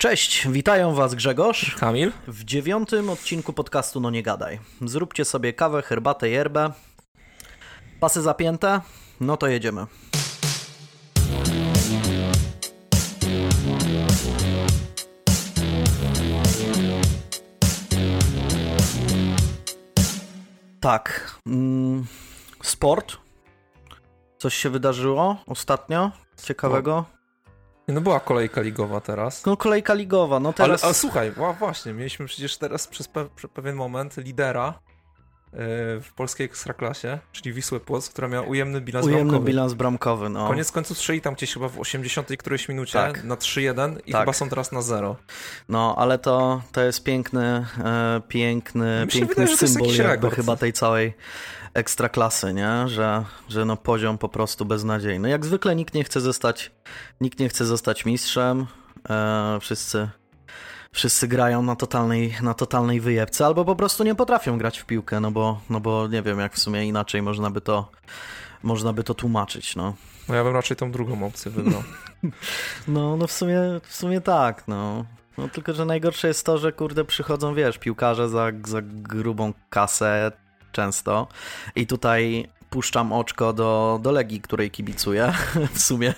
Cześć, witają Was Grzegorz. Kamil. W dziewiątym odcinku podcastu No Nie Gadaj. Zróbcie sobie kawę, herbatę, yerbę. Pasy zapięte? No to jedziemy. Tak. Mm, sport. Coś się wydarzyło ostatnio ciekawego? No była kolejka ligowa teraz. No kolejka ligowa, no teraz... Ale, słuchaj, właśnie, mieliśmy przecież teraz przez pe pewien moment lidera yy, w polskiej ekstraklasie, czyli Wisłę Płock, która miała ujemny bilans ujemny bramkowy. bilans bramkowy, no. Koniec końców strzeli tam gdzieś chyba w 80 którejś minucie Tak. na 3-1 i Tak. chyba są teraz na 0. No, ale to, to jest piękny, e, piękny, Mi piękny wydaje, symbol jakby rekord. chyba tej całej ekstraklasy, nie? Że, że no poziom po prostu beznadziejny. Jak zwykle nikt nie chce zostać, nikt nie chce zostać mistrzem. E, wszyscy, wszyscy grają na totalnej, na totalnej wyjebce, albo po prostu nie potrafią grać w piłkę, no bo, no bo nie wiem, jak w sumie inaczej można by to, można by to tłumaczyć, no. No ja bym raczej tą drugą opcję wybrał. No, no w sumie, w sumie tak, no. No tylko, że najgorsze jest to, że kurde przychodzą, wiesz, piłkarze za, za grubą kasę często. I tutaj puszczam oczko do, do Legii, której kibicuję w sumie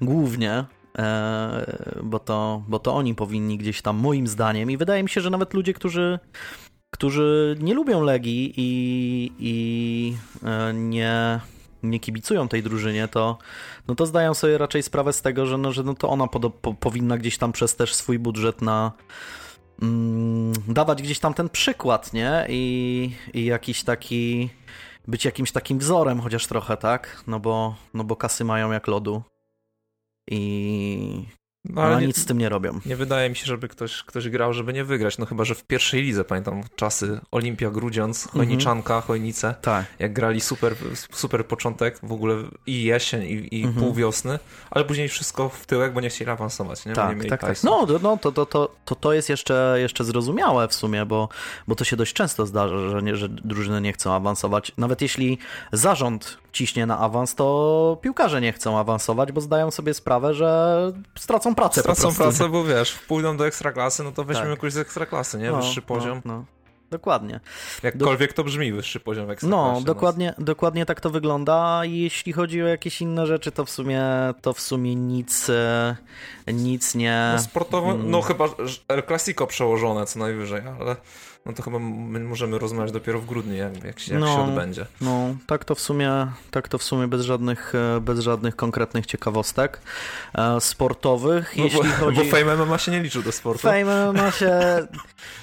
głównie, e, bo, to, bo to oni powinni gdzieś tam, moim zdaniem i wydaje mi się, że nawet ludzie, którzy którzy nie lubią Legii i, i e, nie, nie kibicują tej drużynie, to, no to zdają sobie raczej sprawę z tego, że, no, że no to ona po, powinna gdzieś tam przez też swój budżet na mm, dawać gdzieś tam ten przykład, nie? I, I jakiś taki być jakimś takim wzorem chociaż trochę, tak? No bo, no bo kasy mają jak lodu i No, ale nie, nic z tym nie robią. nie wydaje mi się, żeby ktoś, ktoś grał, żeby nie wygrać. No chyba, że w pierwszej lidze, pamiętam czasy Olimpia Grudziądz, Mhm. Chojniczanka, Chojnice. Tak. jak grali super, super początek, w ogóle i jesień, i, i Mhm. pół wiosny, ale później wszystko w tyłek, bo nie chcieli awansować, nie? Bo nie Tak, tak, tak. No, to- no to, to, to, to, to jest jeszcze, jeszcze zrozumiałe w sumie, bo, bo to się dość często zdarza, że, nie, że drużyny nie chcą awansować. Nawet jeśli zarząd ciśnie na awans, to piłkarze nie chcą awansować, bo zdają sobie sprawę, że stracą pracę Stracą pracę, bo wiesz, pójdą do ekstraklasy, no to weźmiemy Tak. kogoś z ekstraklasy, nie? No, Wyższy poziom. No, no. Dokładnie. Jakkolwiek to brzmi, wyższy poziom w ekstraklasie. No, dokładnie, dokładnie tak to wygląda. Jeśli chodzi o jakieś inne rzeczy, to w sumie, to w sumie nic, e, nic nie... No sportowo, Mm. no chyba El Clasico przełożone co najwyżej, ale no to chyba my możemy rozmawiać dopiero w grudniu, jak, jak, się, jak No. się odbędzie. No, tak to w sumie, tak to w sumie bez żadnych, e, bez żadnych konkretnych ciekawostek e, sportowych. No, Jeśli bo, chodzi bo Fame MMA się nie liczył do sportu. Fame ma się,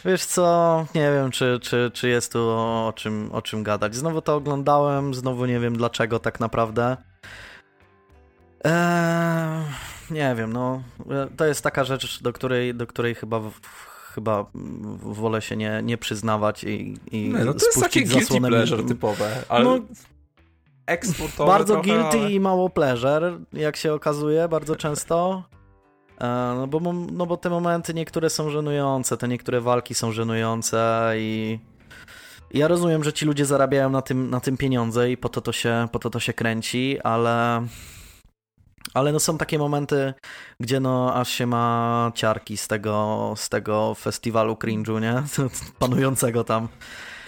wiesz co, nie wiem, czy, czy, czy jest tu o, o czym, o czym gadać. Znowu to oglądałem, znowu nie wiem dlaczego tak naprawdę. Eee, nie wiem, no, e, to jest taka rzecz, do której, do której chyba, w, chyba wolę się nie, nie przyznawać i, i Nie, no to jest takie guilty pleasure typowe, ale No, eksportowe bardzo trochę, guilty ale... i mało pleasure, jak się okazuje, bardzo często. E, No bo, no bo te momenty niektóre są żenujące, te niektóre walki są żenujące i i ja rozumiem, że ci ludzie zarabiają na tym, na tym pieniądze i po to to się, po to to się kręci, ale ale no są takie momenty, gdzie no aż się ma ciarki z tego, z tego festiwalu cringe'u, nie? Panującego tam.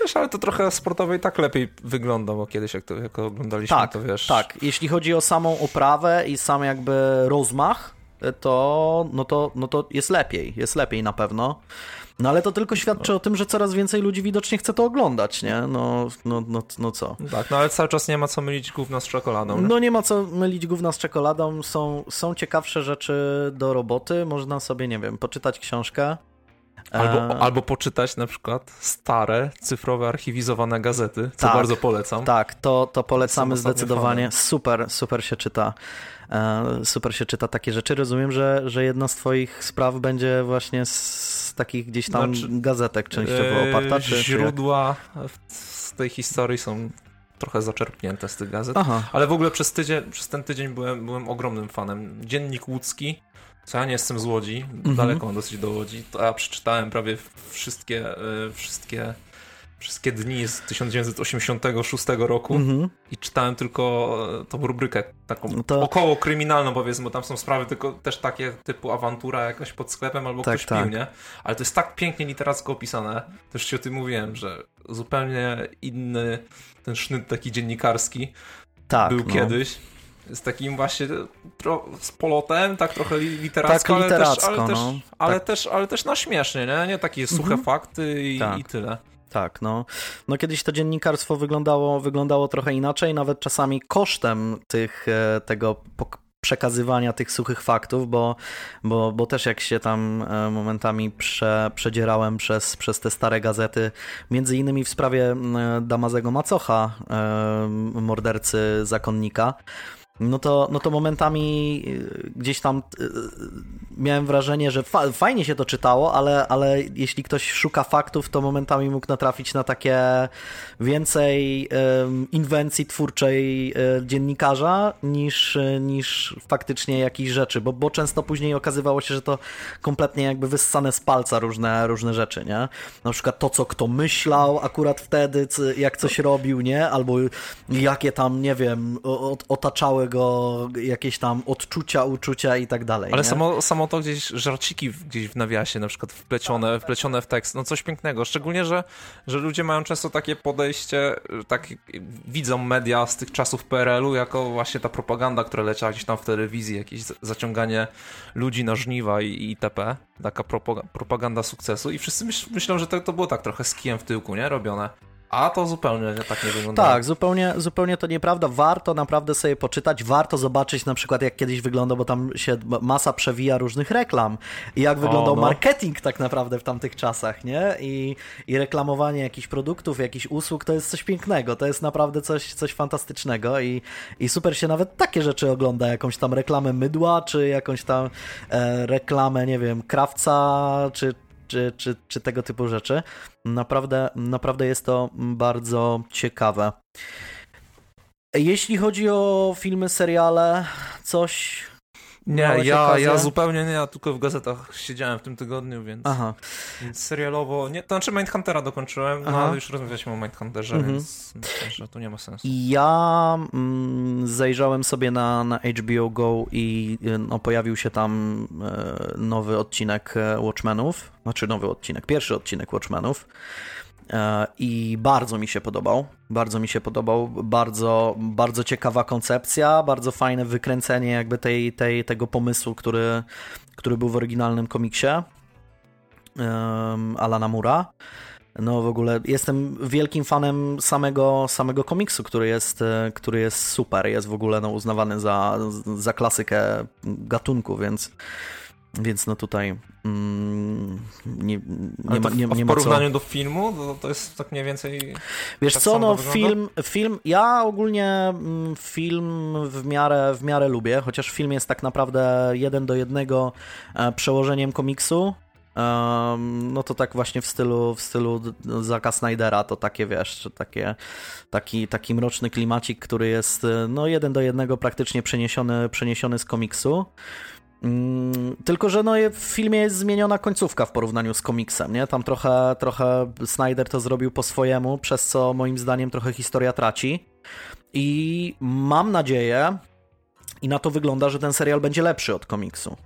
Wiesz, ale to trochę sportowo i tak lepiej wygląda, bo kiedyś jak to jak oglądaliśmy, Tak, to wiesz... tak. Jeśli chodzi o samą oprawę i sam jakby rozmach, to no to, no to jest lepiej, jest lepiej na pewno. No ale to tylko świadczy o tym, że coraz więcej ludzi widocznie chce to oglądać, nie? No, no, no, no co? Tak, no ale cały czas nie ma co mylić gówna z czekoladą. nie? No nie ma co mylić gówna z czekoladą, są, są ciekawsze rzeczy do roboty, można sobie, nie wiem, poczytać książkę. Albo, E, albo poczytać na przykład stare, cyfrowe, archiwizowane gazety, co Tak, bardzo polecam. Tak, to, to polecamy zdecydowanie. Super, super się czyta. E, Super się czyta takie rzeczy. Rozumiem, że, że jedna z twoich spraw będzie właśnie z takich gdzieś tam Znaczy, gazetek częściowo Eee, oparta, czy, czy? Źródła w- z tej historii są trochę zaczerpnięte z tych gazet. Aha, Ale w ogóle przez, tydzień, przez ten tydzień byłem, byłem ogromnym fanem. Dziennik Łódzki, co ja nie jestem z Łodzi, Mhm. daleko mam dosyć do Łodzi, to ja przeczytałem prawie wszystkie, e, wszystkie wszystkie dni z 1986 roku mhm. i czytałem tylko e, tą rubrykę taką no to... około kryminalną powiedzmy, bo tam są sprawy tylko też takie typu awantura jakaś pod sklepem albo tak, ktoś tak. pił, nie? Ale to jest tak pięknie literacko opisane, też ci o tym mówiłem, że zupełnie inny ten sznyt taki dziennikarski tak, był no. kiedyś z takim właśnie z polotem, tak trochę literacko, tak, literacko ale, też, ale, no. też, ale, tak. też, ale też na śmiesznie, nie? Nie takie suche mhm. fakty i, tak. i tyle. Tak, no. no kiedyś to dziennikarstwo wyglądało, wyglądało trochę inaczej, nawet czasami kosztem tych, e, tego przekazywania tych suchych faktów, bo, bo, bo też jak się tam e, momentami prze, przedzierałem przez, przez te stare gazety, między innymi w sprawie Damazego Macocha, e, mordercy zakonnika, no to, no to momentami y, gdzieś tam y, miałem wrażenie, że fa fajnie się to czytało, ale, ale jeśli ktoś szuka faktów, to momentami mógł natrafić na takie więcej inwencji twórczej dziennikarza niż, niż faktycznie jakichś rzeczy, bo, bo często później okazywało się, że to kompletnie jakby wyssane z palca różne, różne rzeczy, nie? Na przykład to, co kto myślał akurat wtedy, jak coś robił, nie? Albo jakie tam, nie wiem, otaczały go jakieś tam odczucia, uczucia i tak dalej. Ale samo, samo to gdzieś, żarciki gdzieś w nawiasie na przykład wplecione, wplecione w tekst, no coś pięknego. Szczególnie, że, że ludzie mają często takie podejście, tak widzą media z tych czasów PRL-u jako właśnie ta propaganda, która leciała gdzieś tam w telewizji, jakieś zaciąganie ludzi na żniwa i, itp. Taka propaganda sukcesu i wszyscy myśl, myślą, że to, to było tak trochę z kijem w tyłku, nie? Robione. A to zupełnie tak nie wygląda. Tak, zupełnie, zupełnie to nieprawda. Warto naprawdę sobie poczytać, warto zobaczyć na przykład jak kiedyś wyglądał, bo tam się masa przewija różnych reklam i jak wyglądał o, no. marketing tak naprawdę w tamtych czasach, nie? I, I reklamowanie jakichś produktów, jakichś usług to jest coś pięknego, to jest naprawdę coś, coś fantastycznego i, i super się nawet takie rzeczy ogląda, jakąś tam reklamę mydła, czy jakąś tam e, reklamę, nie wiem, krawca, czy, czy, czy, czy tego typu rzeczy. Naprawdę, naprawdę jest to bardzo ciekawe. Jeśli chodzi o filmy, seriale, coś nie, ja, ja zupełnie nie, ja tylko w gazetach siedziałem w tym tygodniu, więc, Aha. więc serialowo, nie, to znaczy Mindhuntera dokończyłem, no ale już rozmawialiśmy o Mindhunterze, mhm. więc myślę, że to nie ma sensu. Ja mm, zajrzałem sobie na, na HBO Go i no, pojawił się tam e, nowy odcinek e, Watchmenów, znaczy nowy odcinek, pierwszy odcinek Watchmenów. E, i bardzo mi się podobał. Bardzo mi się podobał, bardzo, bardzo ciekawa koncepcja, bardzo fajne wykręcenie jakby tej, tej, tego pomysłu, który, który był w oryginalnym komiksie um, Alana Mura. No w ogóle jestem wielkim fanem samego, samego komiksu, który jest, e, który jest super, jest w ogóle no, uznawany za, za klasykę gatunku, więc więc no tutaj mm, nie, nie, ma, nie, nie W porównaniu co... do filmu to, to jest tak mniej więcej. Wiesz tak co, no film, film. Ja ogólnie mm, film w miarę, w miarę lubię, chociaż film jest tak naprawdę jeden do jednego e, przełożeniem komiksu. Um, no to tak właśnie w stylu, w stylu Zaka Snydera, to takie wiesz, takie, taki, taki mroczny klimacik, który jest e, no jeden do jednego praktycznie przeniesiony, przeniesiony z komiksu. Mm, tylko, że no, w filmie jest zmieniona końcówka w porównaniu z komiksem, nie? Tam trochę, trochę Snyder to zrobił po swojemu, przez co moim zdaniem trochę historia traci. I mam nadzieję, i na to wygląda, że ten serial będzie lepszy od komiksu.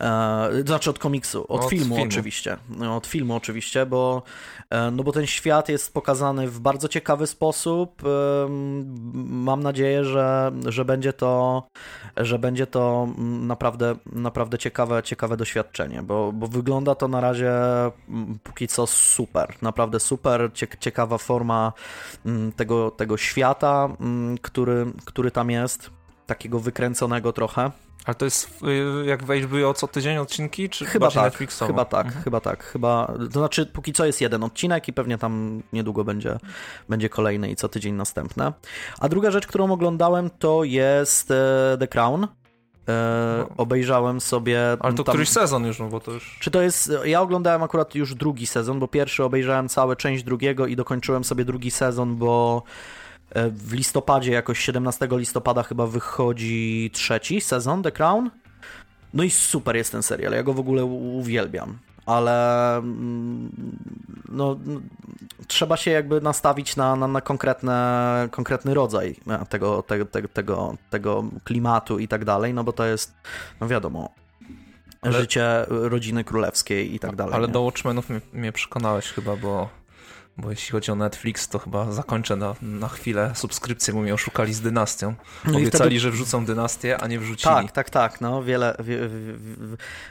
E, znaczy od komiksu, od, od filmu, filmu, oczywiście. No, od filmu oczywiście, bo, e, no bo ten świat jest pokazany w bardzo ciekawy sposób. E, mam nadzieję, że, że będzie to że będzie to naprawdę, naprawdę ciekawe, ciekawe doświadczenie, bo, bo wygląda to na razie póki co super, naprawdę super, ciekawa forma tego, tego świata, który, który tam jest, takiego wykręconego trochę. Ale to jest y, jak w HBO co tydzień odcinki, czy chyba tak? Chyba tak, mhm. chyba tak, chyba, to znaczy póki co jest jeden odcinek i pewnie tam niedługo będzie, będzie kolejny i co tydzień następne. A druga rzecz, którą oglądałem to jest e, The Crown. E, no. Obejrzałem sobie. Ale to tam... któryś sezon już, no bo to już. Czy to jest. Ja oglądałem akurat już drugi sezon, bo pierwszy obejrzałem całe część drugiego i dokończyłem sobie drugi sezon, bo w listopadzie, jakoś 17 listopada chyba wychodzi trzeci sezon The Crown. No i super jest ten serial, ja go w ogóle uwielbiam. Ale mm, no, trzeba się jakby nastawić na, na, na konkretne, konkretny rodzaj tego, tego, tego, tego, tego klimatu i tak dalej, no bo to jest, no wiadomo, ale... życie rodziny królewskiej i tak dalej. Ale nie? do Watchmenów mnie, mnie przekonałeś chyba, bo bo jeśli chodzi o Netflix, to chyba zakończę na, na chwilę subskrypcję, bo mnie oszukali z dynastią. No Obiecali, wtedy... że wrzucą dynastię, a nie wrzucili. Tak, tak, tak. No, wiele, wie, wie,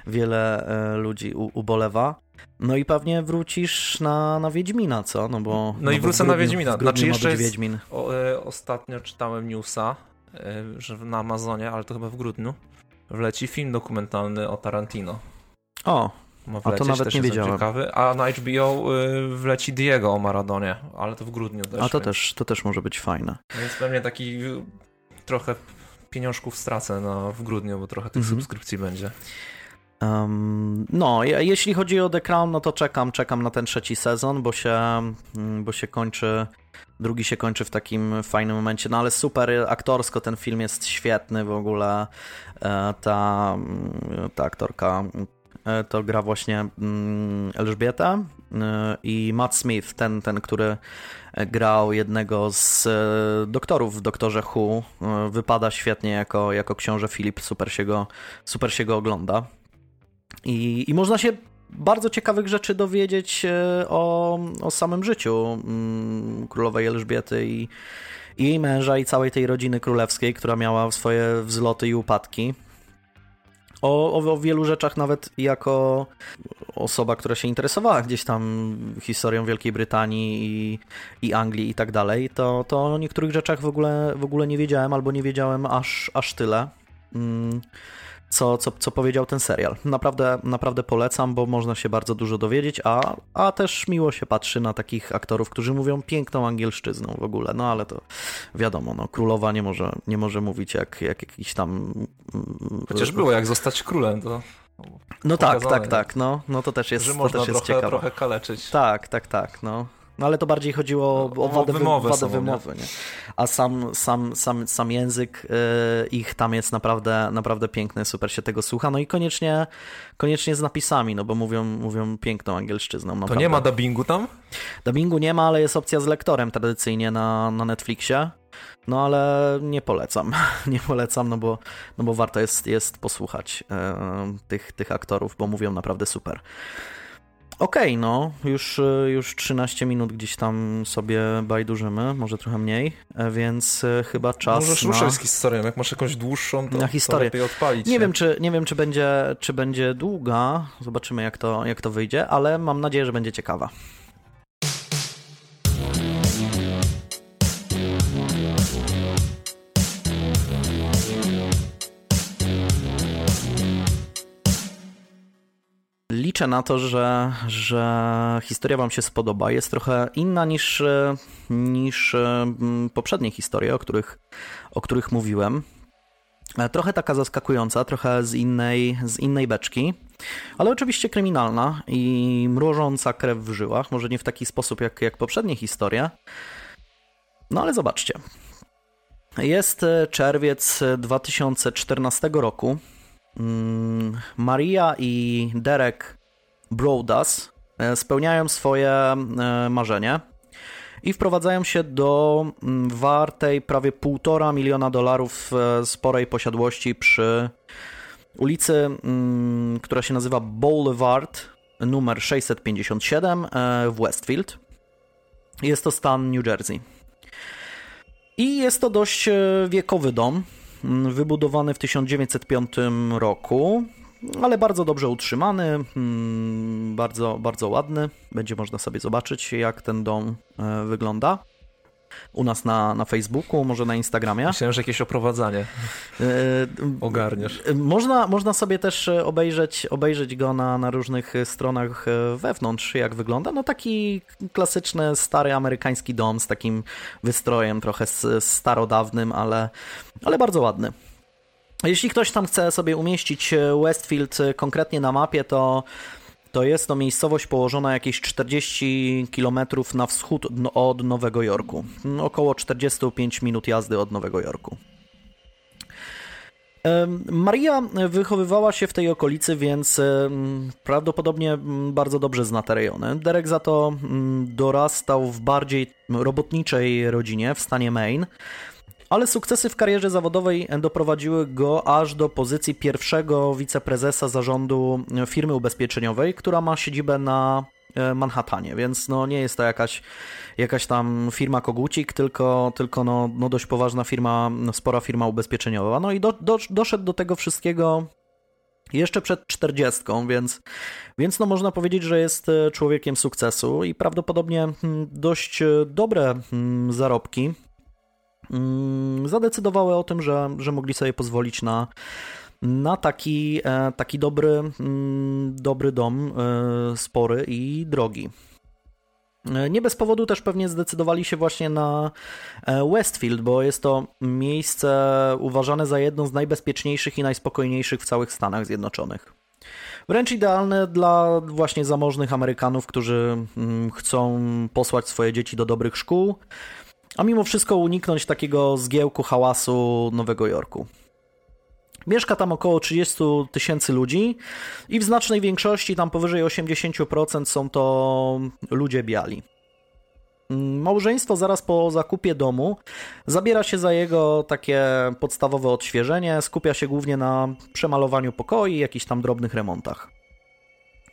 wiele e, ludzi u, ubolewa. No i pewnie wrócisz na, na Wiedźmina, co? No, bo, no, no i wrócę grudniu, na Wiedźmina. Znaczy jeszcze jest, Wiedźmin. O, e, ostatnio czytałem newsa, e, że na Amazonie, ale to chyba w grudniu, wleci film dokumentalny o Tarantino. O, ma wlecieć, a to nawet nie wiedziałem. Ciekawy. A na HBO y, wleci Diego o Maradonie, ale to w grudniu też. A to, więc... też, to też może być fajne. Więc pewnie taki y, trochę pieniążków stracę na, w grudniu, bo trochę tych mhm. subskrypcji będzie. Um, no, jeśli chodzi o The Crown, no to czekam, czekam na ten trzeci sezon, bo się, mm, bo się kończy, drugi się kończy w takim fajnym momencie, no ale super aktorsko ten film jest świetny w ogóle, e, ta, mm, ta aktorka to gra właśnie mm, Elżbieta e, i Matt Smith, ten, ten który grał jednego z e, doktorów w Doktorze Who, wypada świetnie jako, jako książę Filip, super się go, super się go ogląda. I, I można się bardzo ciekawych rzeczy dowiedzieć o, o samym życiu mm, królowej Elżbiety i, i jej męża i całej tej rodziny królewskiej, która miała swoje wzloty i upadki o, o, o, wielu rzeczach, nawet jako osoba, która się interesowała gdzieś tam historią Wielkiej Brytanii i, i Anglii i tak dalej, to, to o niektórych rzeczach w ogóle, w ogóle nie wiedziałem albo nie wiedziałem aż, aż tyle. Mm co, co, co powiedział ten serial. Naprawdę, naprawdę polecam, bo można się bardzo dużo dowiedzieć, a, a też miło się patrzy na takich aktorów, którzy mówią piękną angielszczyzną w ogóle, no ale to wiadomo, no, królowa nie może, nie może mówić jak, jak jakiś tam... Mm, Chociaż było jak zostać królem, to... No tak, tak, tak, no, no to też jest, że to też jest trochę, ciekawe. trochę kaleczyć. Tak, tak, tak, no. No ale to bardziej chodziło o, o wadę, wymowy, wadę wymowy nie? A sam, sam, sam, sam język y, ich tam jest naprawdę, naprawdę piękny, super się tego słucha. No i koniecznie, koniecznie z napisami, no bo mówią, mówią piękną angielszczyzną. Naprawdę. To nie ma dubbingu tam? Dubbingu nie ma, ale jest opcja z lektorem tradycyjnie na, na Netflixie. No ale nie polecam, nie polecam, no bo, no bo warto jest, jest posłuchać y, tych, tych aktorów, bo mówią naprawdę super. Okej, okay, no, już, e, już 13 minut gdzieś tam sobie bajdurzymy, może trochę mniej, e, więc e, chyba czas Możesz na... ruszać z historią, jak masz jakąś dłuższą, to, na historię. to odpalić. Nie, nie, Wiem, czy, nie wiem, czy będzie, czy będzie długa, zobaczymy jak to, jak to wyjdzie, ale mam nadzieję, że będzie ciekawa. Liczę na to, że, że historia Wam się spodoba. Jest trochę inna niż, niż mm, poprzednie historie, o których, o których mówiłem. E, trochę taka zaskakująca, trochę z innej, z innej beczki, ale oczywiście kryminalna i mrożąca krew w żyłach. Może nie w taki sposób jak, jak poprzednie historie. No ale zobaczcie. Jest czerwiec 2014 roku. Mm, Maria i Derek Broadas e, spełniają swoje e, marzenie i wprowadzają się do mm, wartej prawie półtora miliona dolarów e, sporej posiadłości przy ulicy, mm, która się nazywa Boulevard numer 657 w Westfield. Jest to stan New Jersey. I jest to dość wiekowy dom, wybudowany w 1905 roku ale bardzo dobrze utrzymany, mm, bardzo, bardzo ładny. Będzie można sobie zobaczyć, jak ten dom e, wygląda. U nas na, na Facebooku, może na Instagramie. Myślałem, że jakieś oprowadzanie e, ogarniesz. E, można, można sobie też obejrzeć, obejrzeć go na, na różnych stronach wewnątrz, jak wygląda. No taki klasyczny, stary amerykański dom z takim wystrojem trochę starodawnym, ale, ale bardzo ładny. Jeśli ktoś tam chce sobie umieścić e, Westfield e, konkretnie na mapie, to, to jest to miejscowość położona jakieś 40 km na wschód od Nowego Jorku. Około 45 minut jazdy od Nowego Jorku. Maria wychowywała się w tej okolicy, więc prawdopodobnie bardzo dobrze zna te rejony. Derek za to dorastał w bardziej robotniczej rodzinie w stanie Maine. Ale sukcesy w karierze zawodowej doprowadziły go aż do pozycji pierwszego wiceprezesa zarządu firmy ubezpieczeniowej, która ma siedzibę na e, Manhattanie, więc no nie jest to jakaś, jakaś tam firma kogucik, tylko, tylko no, no dość poważna firma, spora firma ubezpieczeniowa. No i do, do, doszedł do tego wszystkiego jeszcze przed 40, więc, więc no można powiedzieć, że jest e, człowiekiem sukcesu i prawdopodobnie hmm, dość e, dobre hmm, zarobki zadecydowały o tym, że, że mogli sobie pozwolić na, na taki, e, taki dobry, mm, dobry dom, e, spory i drogi. E, nie bez powodu też pewnie zdecydowali się właśnie na Westfield, bo jest to miejsce uważane za jedno z najbezpieczniejszych i najspokojniejszych w całych Stanach Zjednoczonych. Wręcz idealne dla właśnie zamożnych Amerykanów, którzy mm, chcą posłać swoje dzieci do dobrych szkół, a mimo wszystko uniknąć takiego zgiełku hałasu Nowego Jorku. Mieszka tam około 30 tysięcy ludzi i w znacznej większości, tam powyżej 80% są to ludzie biali. Małżeństwo zaraz po zakupie domu zabiera się za jego takie podstawowe odświeżenie, skupia się głównie na przemalowaniu pokoi jakichś tam drobnych remontach.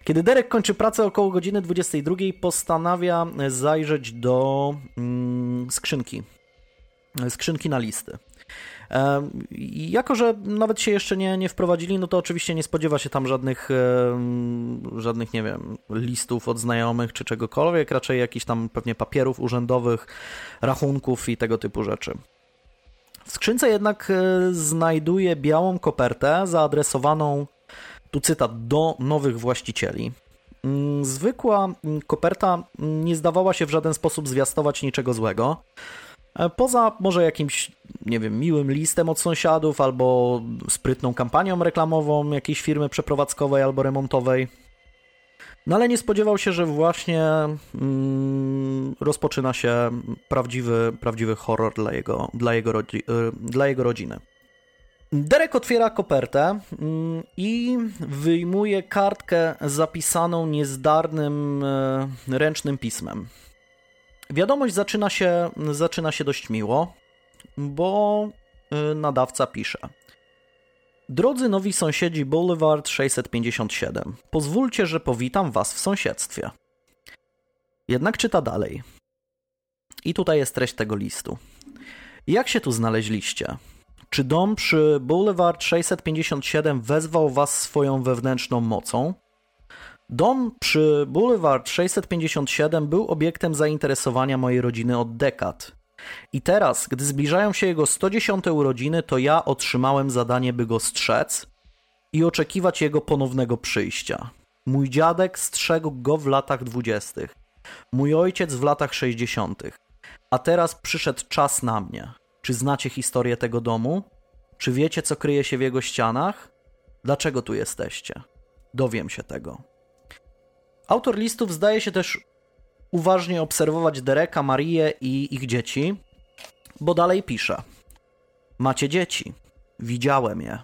Kiedy Derek kończy pracę około godziny 22, postanawia zajrzeć do mm, skrzynki. Skrzynki na listy. Jako, że nawet się jeszcze nie, nie wprowadzili, no to oczywiście nie spodziewa się tam żadnych, żadnych, nie wiem, listów od znajomych czy czegokolwiek, raczej jakichś tam pewnie papierów urzędowych, rachunków i tego typu rzeczy. W skrzynce jednak e, znajduje białą kopertę zaadresowaną tu cytat do nowych właścicieli. Mm, zwykła mm, koperta nie zdawała się w żaden sposób zwiastować niczego złego. E, poza może jakimś, nie wiem, miłym listem od sąsiadów albo sprytną kampanią reklamową jakiejś firmy przeprowadzkowej albo remontowej. No ale nie spodziewał się, że właśnie mm, rozpoczyna się prawdziwy, prawdziwy horror dla jego, dla jego, rodzi, e, dla jego rodziny. Derek otwiera kopertę mm, i wyjmuje kartkę zapisaną niezdarnym e, ręcznym pismem. Wiadomość zaczyna się, zaczyna się dość miło, bo e, nadawca pisze. Drodzy nowi sąsiedzi Boulevard 657, pozwólcie, że powitam was w sąsiedztwie. Jednak czyta dalej. I tutaj jest treść tego listu. Jak się tu znaleźliście? Czy dom przy Boulevard 657 wezwał Was swoją wewnętrzną mocą? Dom przy Boulevard 657 był obiektem zainteresowania mojej rodziny od dekad. I teraz, gdy zbliżają się jego 110 urodziny, to ja otrzymałem zadanie, by go strzec i oczekiwać jego ponownego przyjścia. Mój dziadek strzegł go w latach dwudziestych, mój ojciec w latach 60., a teraz przyszedł czas na mnie. Czy znacie historię tego domu? Czy wiecie, co kryje się w jego ścianach? Dlaczego tu jesteście? Dowiem się tego. Autor listów zdaje się też uważnie obserwować Dereka, Marię i ich dzieci, bo dalej pisze: Macie dzieci. Widziałem je.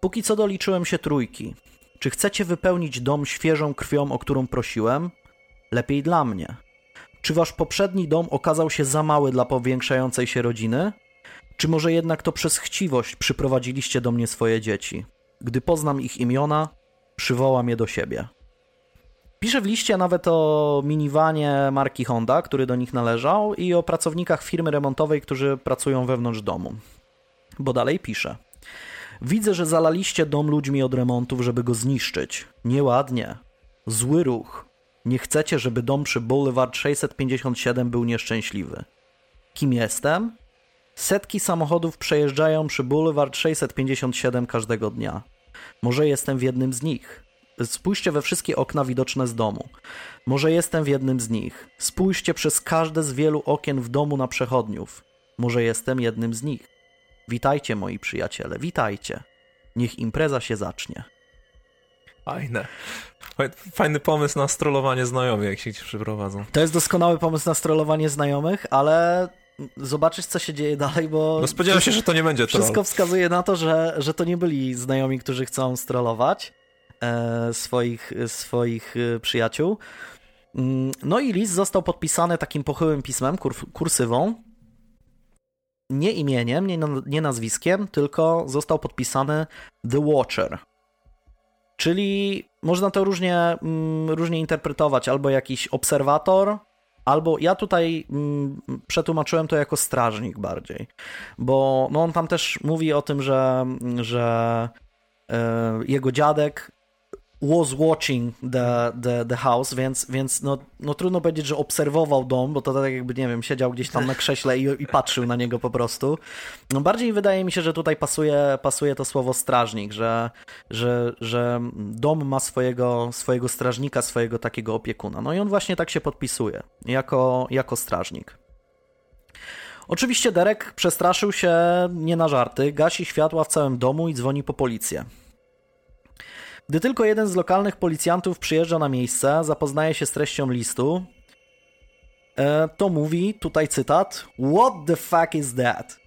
Póki co doliczyłem się trójki. Czy chcecie wypełnić dom świeżą krwią, o którą prosiłem? Lepiej dla mnie. Czy wasz poprzedni dom okazał się za mały dla powiększającej się rodziny? Czy może jednak to przez chciwość przyprowadziliście do mnie swoje dzieci? Gdy poznam ich imiona, przywołam je do siebie. Pisze w liście nawet o minivanie marki Honda, który do nich należał, i o pracownikach firmy remontowej, którzy pracują wewnątrz domu. Bo dalej pisze. Widzę, że zalaliście dom ludźmi od remontów, żeby go zniszczyć. Nieładnie. Zły ruch. Nie chcecie, żeby dom przy Boulevard 657 był nieszczęśliwy. Kim jestem? Setki samochodów przejeżdżają przy Boulevard 657 każdego dnia. Może jestem w jednym z nich. Spójrzcie we wszystkie okna widoczne z domu. Może jestem w jednym z nich. Spójrzcie przez każde z wielu okien w domu na przechodniów. Może jestem jednym z nich. Witajcie, moi przyjaciele, witajcie. Niech impreza się zacznie. Fajne. Fajny pomysł na strollowanie znajomych, jak się ci przyprowadzą. To jest doskonały pomysł na strollowanie znajomych, ale zobaczyć, co się dzieje dalej, bo... No spodziewam się, że to nie będzie troll. Wszystko wskazuje na to, że, że to nie byli znajomi, którzy chcą strollować e, swoich, swoich e, przyjaciół. Mm, no i list został podpisany takim pochyłym pismem, kur, kursywą, nie imieniem, nie, nie nazwiskiem, tylko został podpisany The Watcher. Czyli można to różnie, mm, różnie interpretować, albo jakiś obserwator, albo ja tutaj mm, przetłumaczyłem to jako strażnik bardziej, bo no on tam też mówi o tym, że, że e, jego dziadek was watching the, the, the house, więc, więc no, no trudno powiedzieć, że obserwował dom, bo to tak jakby, nie wiem, siedział gdzieś tam na krześle i, i patrzył na niego po prostu. No bardziej wydaje mi się, że tutaj pasuje, pasuje to słowo strażnik, że, że, że dom ma swojego, swojego strażnika, swojego takiego opiekuna. No i on właśnie tak się podpisuje, jako, jako strażnik. Oczywiście Derek przestraszył się nie na żarty, gasi światła w całym domu i dzwoni po policję. Gdy tylko jeden z lokalnych policjantów przyjeżdża na miejsce, zapoznaje się z treścią listu, e, to mówi, tutaj cytat, What the fuck is that?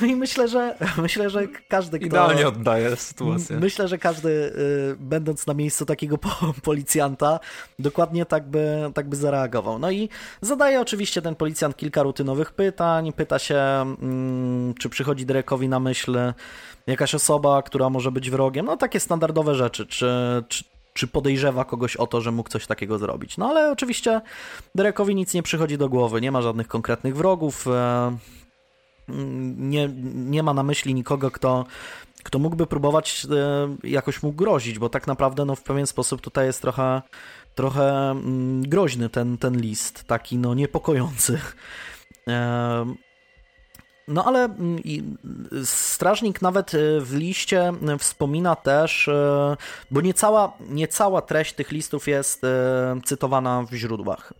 No i myślę, że myślę, że każdy, kto... Idealnie oddaje sytuację. Myślę, że każdy, y, będąc na miejscu takiego policjanta, dokładnie tak by, tak by zareagował. No i zadaje oczywiście ten policjant kilka rutynowych pytań, pyta się, mm, czy przychodzi Derekowi na myśl jakaś osoba, która może być wrogiem, no takie standardowe rzeczy, czy, czy, czy podejrzewa kogoś o to, że mógł coś takiego zrobić. No ale oczywiście Derekowi nic nie przychodzi do głowy, nie ma żadnych konkretnych wrogów, e, nie, nie ma na myśli nikogo, kto, kto mógłby próbować e, jakoś mu grozić, bo tak naprawdę no, w pewien sposób tutaj jest trochę, trochę mm, groźny ten, ten list, taki no niepokojący. E, no ale mm, strażnik nawet e, w liście wspomina też, e, bo nie cała, nie cała treść tych listów jest e, cytowana w źródłach.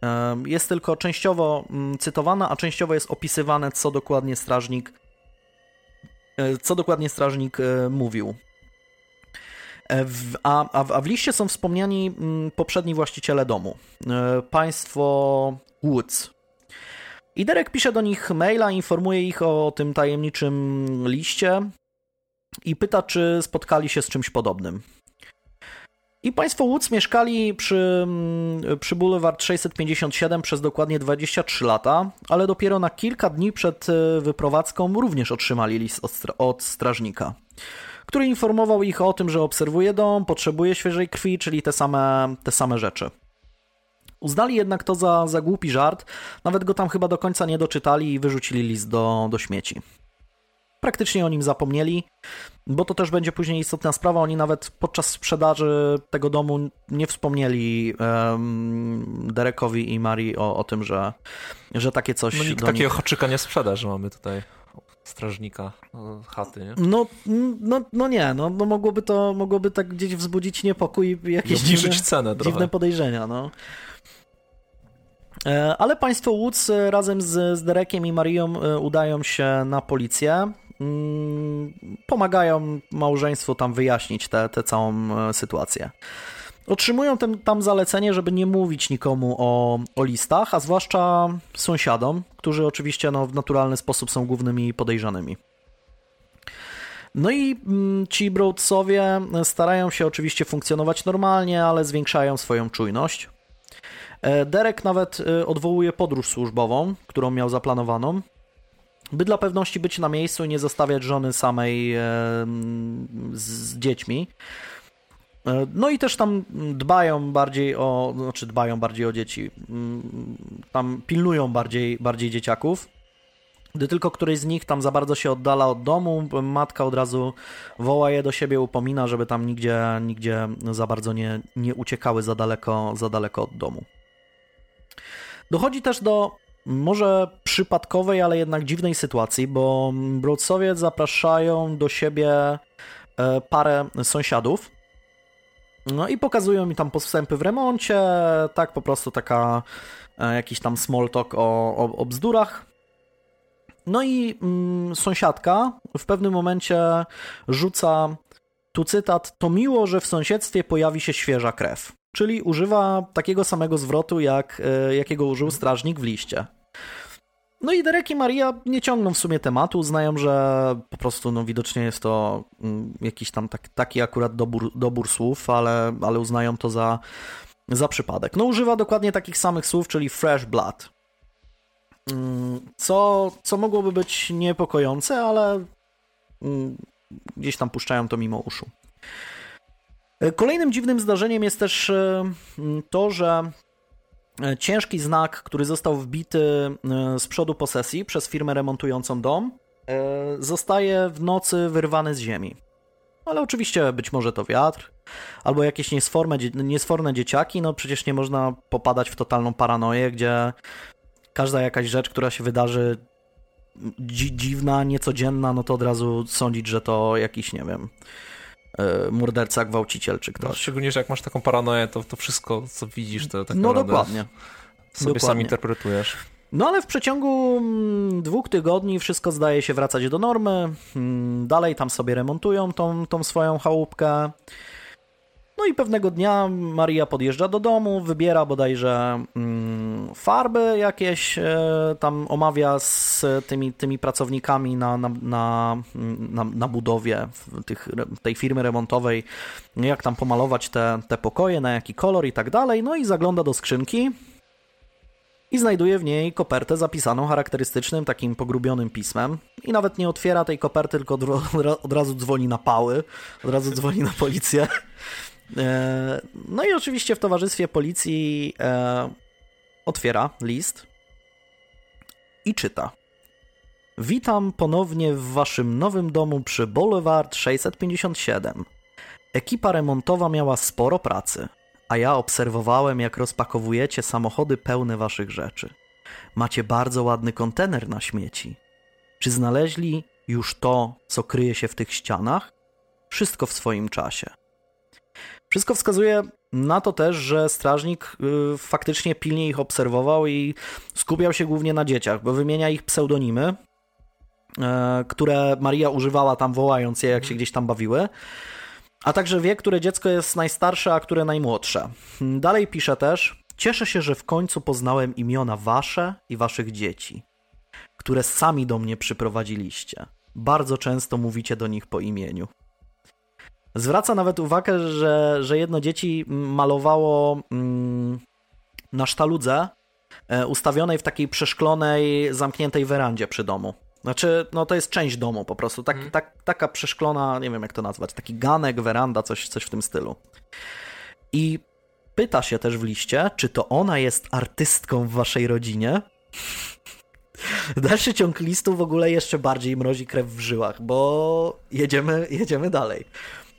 Jest tylko częściowo mm, cytowana, a częściowo jest opisywane, co dokładnie strażnik co dokładnie strażnik mówił. A, a, a w liście są wspomniani mm, poprzedni właściciele domu. Państwo Woods, i Derek pisze do nich maila, informuje ich o tym tajemniczym liście i pyta, czy spotkali się z czymś podobnym. I państwo Woods mieszkali przy, mm, przy Boulevard 657 przez dokładnie 23 lata, ale dopiero na kilka dni przed e, wyprowadzką również otrzymali list od, od strażnika, który informował ich o tym, że obserwuje dom, potrzebuje świeżej krwi, czyli te same, te same rzeczy. Uznali jednak to za, za głupi żart, nawet go tam chyba do końca nie doczytali i wyrzucili list do, do śmieci. Praktycznie o nim zapomnieli, bo to też będzie później istotna sprawa. Oni nawet podczas sprzedaży tego domu nie wspomnieli um, Derekowi i Marii o, o tym, że, że takie coś. No nikt takiego nich... haczyka nie sprzeda, że mamy tutaj strażnika no, chaty, nie? No, no, no nie, no, no mogłoby to mogłoby tak gdzieś wzbudzić niepokój i jakieś dziwne, cenę dziwne podejrzenia, no. E, ale państwo Woods e, razem z, z Derekiem i Marią e, udają się na policję. Mm, pomagają małżeństwu tam wyjaśnić tę całą sytuację. Otrzymują ten, tam zalecenie, żeby nie mówić nikomu o, o listach, a zwłaszcza sąsiadom, którzy oczywiście no, w naturalny sposób są głównymi podejrzanymi. No i mm, ci Broadsowie starają się oczywiście funkcjonować normalnie, ale zwiększają swoją czujność. E, Derek nawet e, odwołuje podróż służbową, którą miał zaplanowaną, by dla pewności być na miejscu i nie zostawiać żony samej e, z dziećmi. No i też tam dbają bardziej o, znaczy dbają bardziej o dzieci, tam pilnują bardziej, bardziej dzieciaków. Gdy tylko któryś z nich tam za bardzo się oddala od domu, matka od razu woła je do siebie, upomina, żeby tam nigdzie, nigdzie za bardzo nie, nie uciekały za daleko, za daleko od domu. Dochodzi też do może przypadkowej, ale jednak dziwnej sytuacji, bo Broadsowie zapraszają do siebie e, parę sąsiadów. No i pokazują mi tam postępy w remoncie, tak po prostu taka e, jakiś tam small talk o, o, o bzdurach. No i mm, sąsiadka w pewnym momencie rzuca tu cytat: To miło, że w sąsiedztwie pojawi się świeża krew czyli używa takiego samego zwrotu, jak, e, jakiego użył strażnik w liście. No i Derek i Maria nie ciągną w sumie tematu, uznają, że po prostu no, widocznie jest to mm, jakiś tam tak, taki akurat dobór, dobór słów, ale, ale uznają to za, za przypadek. No używa dokładnie takich samych słów, czyli fresh blood. Mm, co, co mogłoby być niepokojące, ale mm, gdzieś tam puszczają to mimo uszu. Kolejnym dziwnym zdarzeniem jest też e, to, że E, ciężki znak, który został wbity e, z przodu posesji przez firmę remontującą dom, e, zostaje w nocy wyrwany z ziemi. Ale oczywiście być może to wiatr, albo jakieś niesforne, niesforne dzieciaki, no przecież nie można popadać w totalną paranoję, gdzie każda jakaś rzecz, która się wydarzy dzi dziwna, niecodzienna, no to od razu sądzić, że to jakiś, nie wiem, E, morderca, gwałciciel czy ktoś. No, szczególnie, że jak masz taką paranoję, to, to wszystko, co widzisz, to tak No dokładnie. Sobie dokładnie. sam interpretujesz. No ale w przeciągu mm, dwóch tygodni wszystko zdaje się wracać do normy. Mm, dalej tam sobie remontują tą, tą swoją chałupkę. No i pewnego dnia Maria podjeżdża do domu, wybiera bodajże mm, farby jakieś, e, tam omawia z tymi, tymi pracownikami na, na, na, na, budowie tych, tej firmy remontowej, jak tam pomalować te, te pokoje, na jaki kolor i tak dalej. No i zagląda do skrzynki i znajduje w niej kopertę zapisaną charakterystycznym, takim pogrubionym pismem. I nawet nie otwiera tej koperty, tylko od razu dzwoni na pały, od razu dzwoni na policję. E, no i oczywiście w towarzystwie policji e, otwiera list i czyta. Witam ponownie w waszym nowym domu przy Boulevard 657. Ekipa remontowa miała sporo pracy, a ja obserwowałem, jak rozpakowujecie samochody pełne waszych rzeczy. Macie bardzo ładny kontener na śmieci. Czy znaleźli już to, co kryje się w tych ścianach? Wszystko w swoim czasie. Wszystko wskazuje na to też, że strażnik y, faktycznie pilnie ich obserwował i skupiał się głównie na dzieciach, bo wymienia ich pseudonimy, e, które Maria używała tam wołając je, jak się gdzieś tam bawiły, a także wie, które dziecko jest najstarsze, a które najmłodsze. Dalej pisze też: Cieszę się, że w końcu poznałem imiona wasze i waszych dzieci, które sami do mnie przyprowadziliście. Bardzo często mówicie do nich po imieniu. Zwraca nawet uwagę, że, że jedno dzieci malowało mm, na sztaludze e, ustawionej w takiej przeszklonej, zamkniętej werandzie przy domu. Znaczy, no to jest część domu po prostu. Tak, mm. tak, taka przeszklona, nie wiem jak to nazwać, taki ganek, weranda, coś, coś w tym stylu. I pyta się też w liście, czy to ona jest artystką w waszej rodzinie. Dalszy ciąg listu w ogóle jeszcze bardziej mrozi krew w żyłach, bo jedziemy, jedziemy dalej.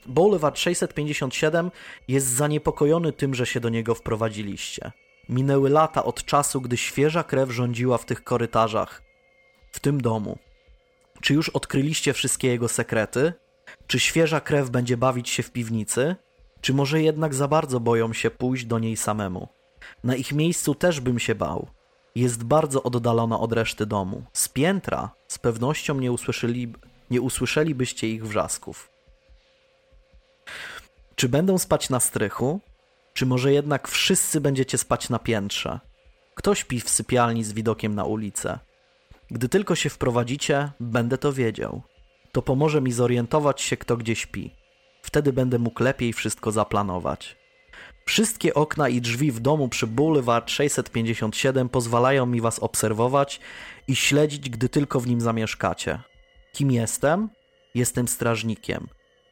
Boulevard 657 jest zaniepokojony tym, że się do niego wprowadziliście. Minęły lata od czasu, gdy świeża krew rządziła w tych korytarzach, w tym domu. Czy już odkryliście wszystkie jego sekrety? Czy świeża krew będzie bawić się w piwnicy? Czy może jednak za bardzo boją się pójść do niej samemu? Na ich miejscu też bym się bał. Jest bardzo oddalona od reszty domu. Z piętra z pewnością nie, usłyszeli, nie usłyszelibyście ich wrzasków. Czy będą spać na strychu? Czy może jednak wszyscy będziecie spać na piętrze? Kto śpi w sypialni z widokiem na ulicę? Gdy tylko się wprowadzicie, będę to wiedział. To pomoże mi zorientować się, kto gdzie śpi. Wtedy będę mógł lepiej wszystko zaplanować. Wszystkie okna i drzwi w domu przy Boulevard 657 pozwalają mi was obserwować i śledzić, gdy tylko w nim zamieszkacie. Kim jestem? Jestem strażnikiem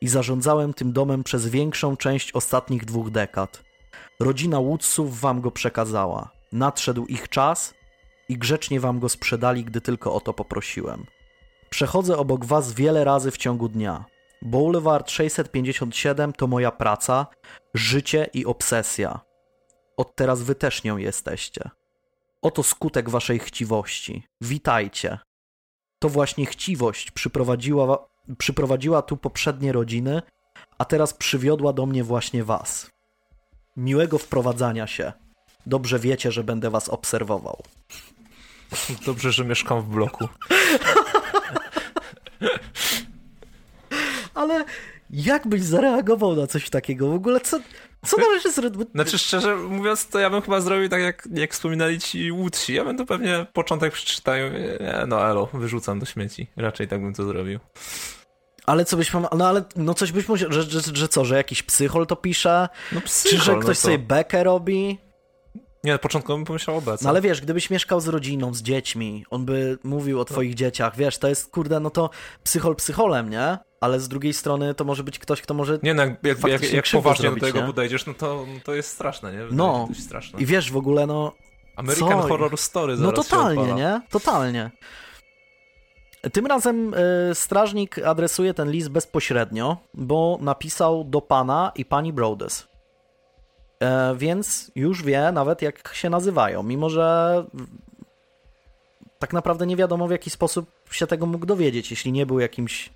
i zarządzałem tym domem przez większą część ostatnich dwóch dekad. Rodzina Woodsów wam go przekazała. Nadszedł ich czas i grzecznie wam go sprzedali, gdy tylko o to poprosiłem. Przechodzę obok was wiele razy w ciągu dnia. Boulevard 657 to moja praca, życie i obsesja. Od teraz wy też nią jesteście. Oto skutek waszej chciwości. Witajcie. To właśnie chciwość przyprowadziła przyprowadziła tu poprzednie rodziny, a teraz przywiodła do mnie właśnie was. Miłego wprowadzania się. Dobrze wiecie, że będę was obserwował. Dobrze, że mieszkam w bloku. Ale jak byś zareagował na coś takiego? W ogóle co, Co należy zrobić? Znaczy, szczerze mówiąc, to ja bym chyba zrobił tak, jak, jak wspominali ci łódź. Ja bym to pewnie początek przeczytał. No elo, wyrzucam do śmieci. Raczej tak bym to zrobił. Ale co byś no ale no coś byś musiał, że, że, że co, że jakiś psychol to pisze? No psychol, Czy że no ktoś no to... sobie bekę robi? Nie, na początku bym pomyślał o bece. No ale wiesz, gdybyś mieszkał z rodziną, z dziećmi, on by mówił o twoich no. dzieciach, wiesz, to jest, kurde, no to psychol psycholem, nie? Ale z drugiej strony to może być ktoś, kto może Nie, no jak, jak, jak, jak poważnie zrobić, do tego nie? podejdziesz, no to, to jest straszne, nie? Wydaje no, straszne. i wiesz, w ogóle, no... American co? Horror Story No totalnie, nie? Totalnie. Tym razem y, strażnik adresuje ten list bezpośrednio, bo napisał do pana i pani Brodes. E, więc już wie nawet jak się nazywają, mimo że tak naprawdę nie wiadomo w jaki sposób się tego mógł dowiedzieć, jeśli nie był jakimś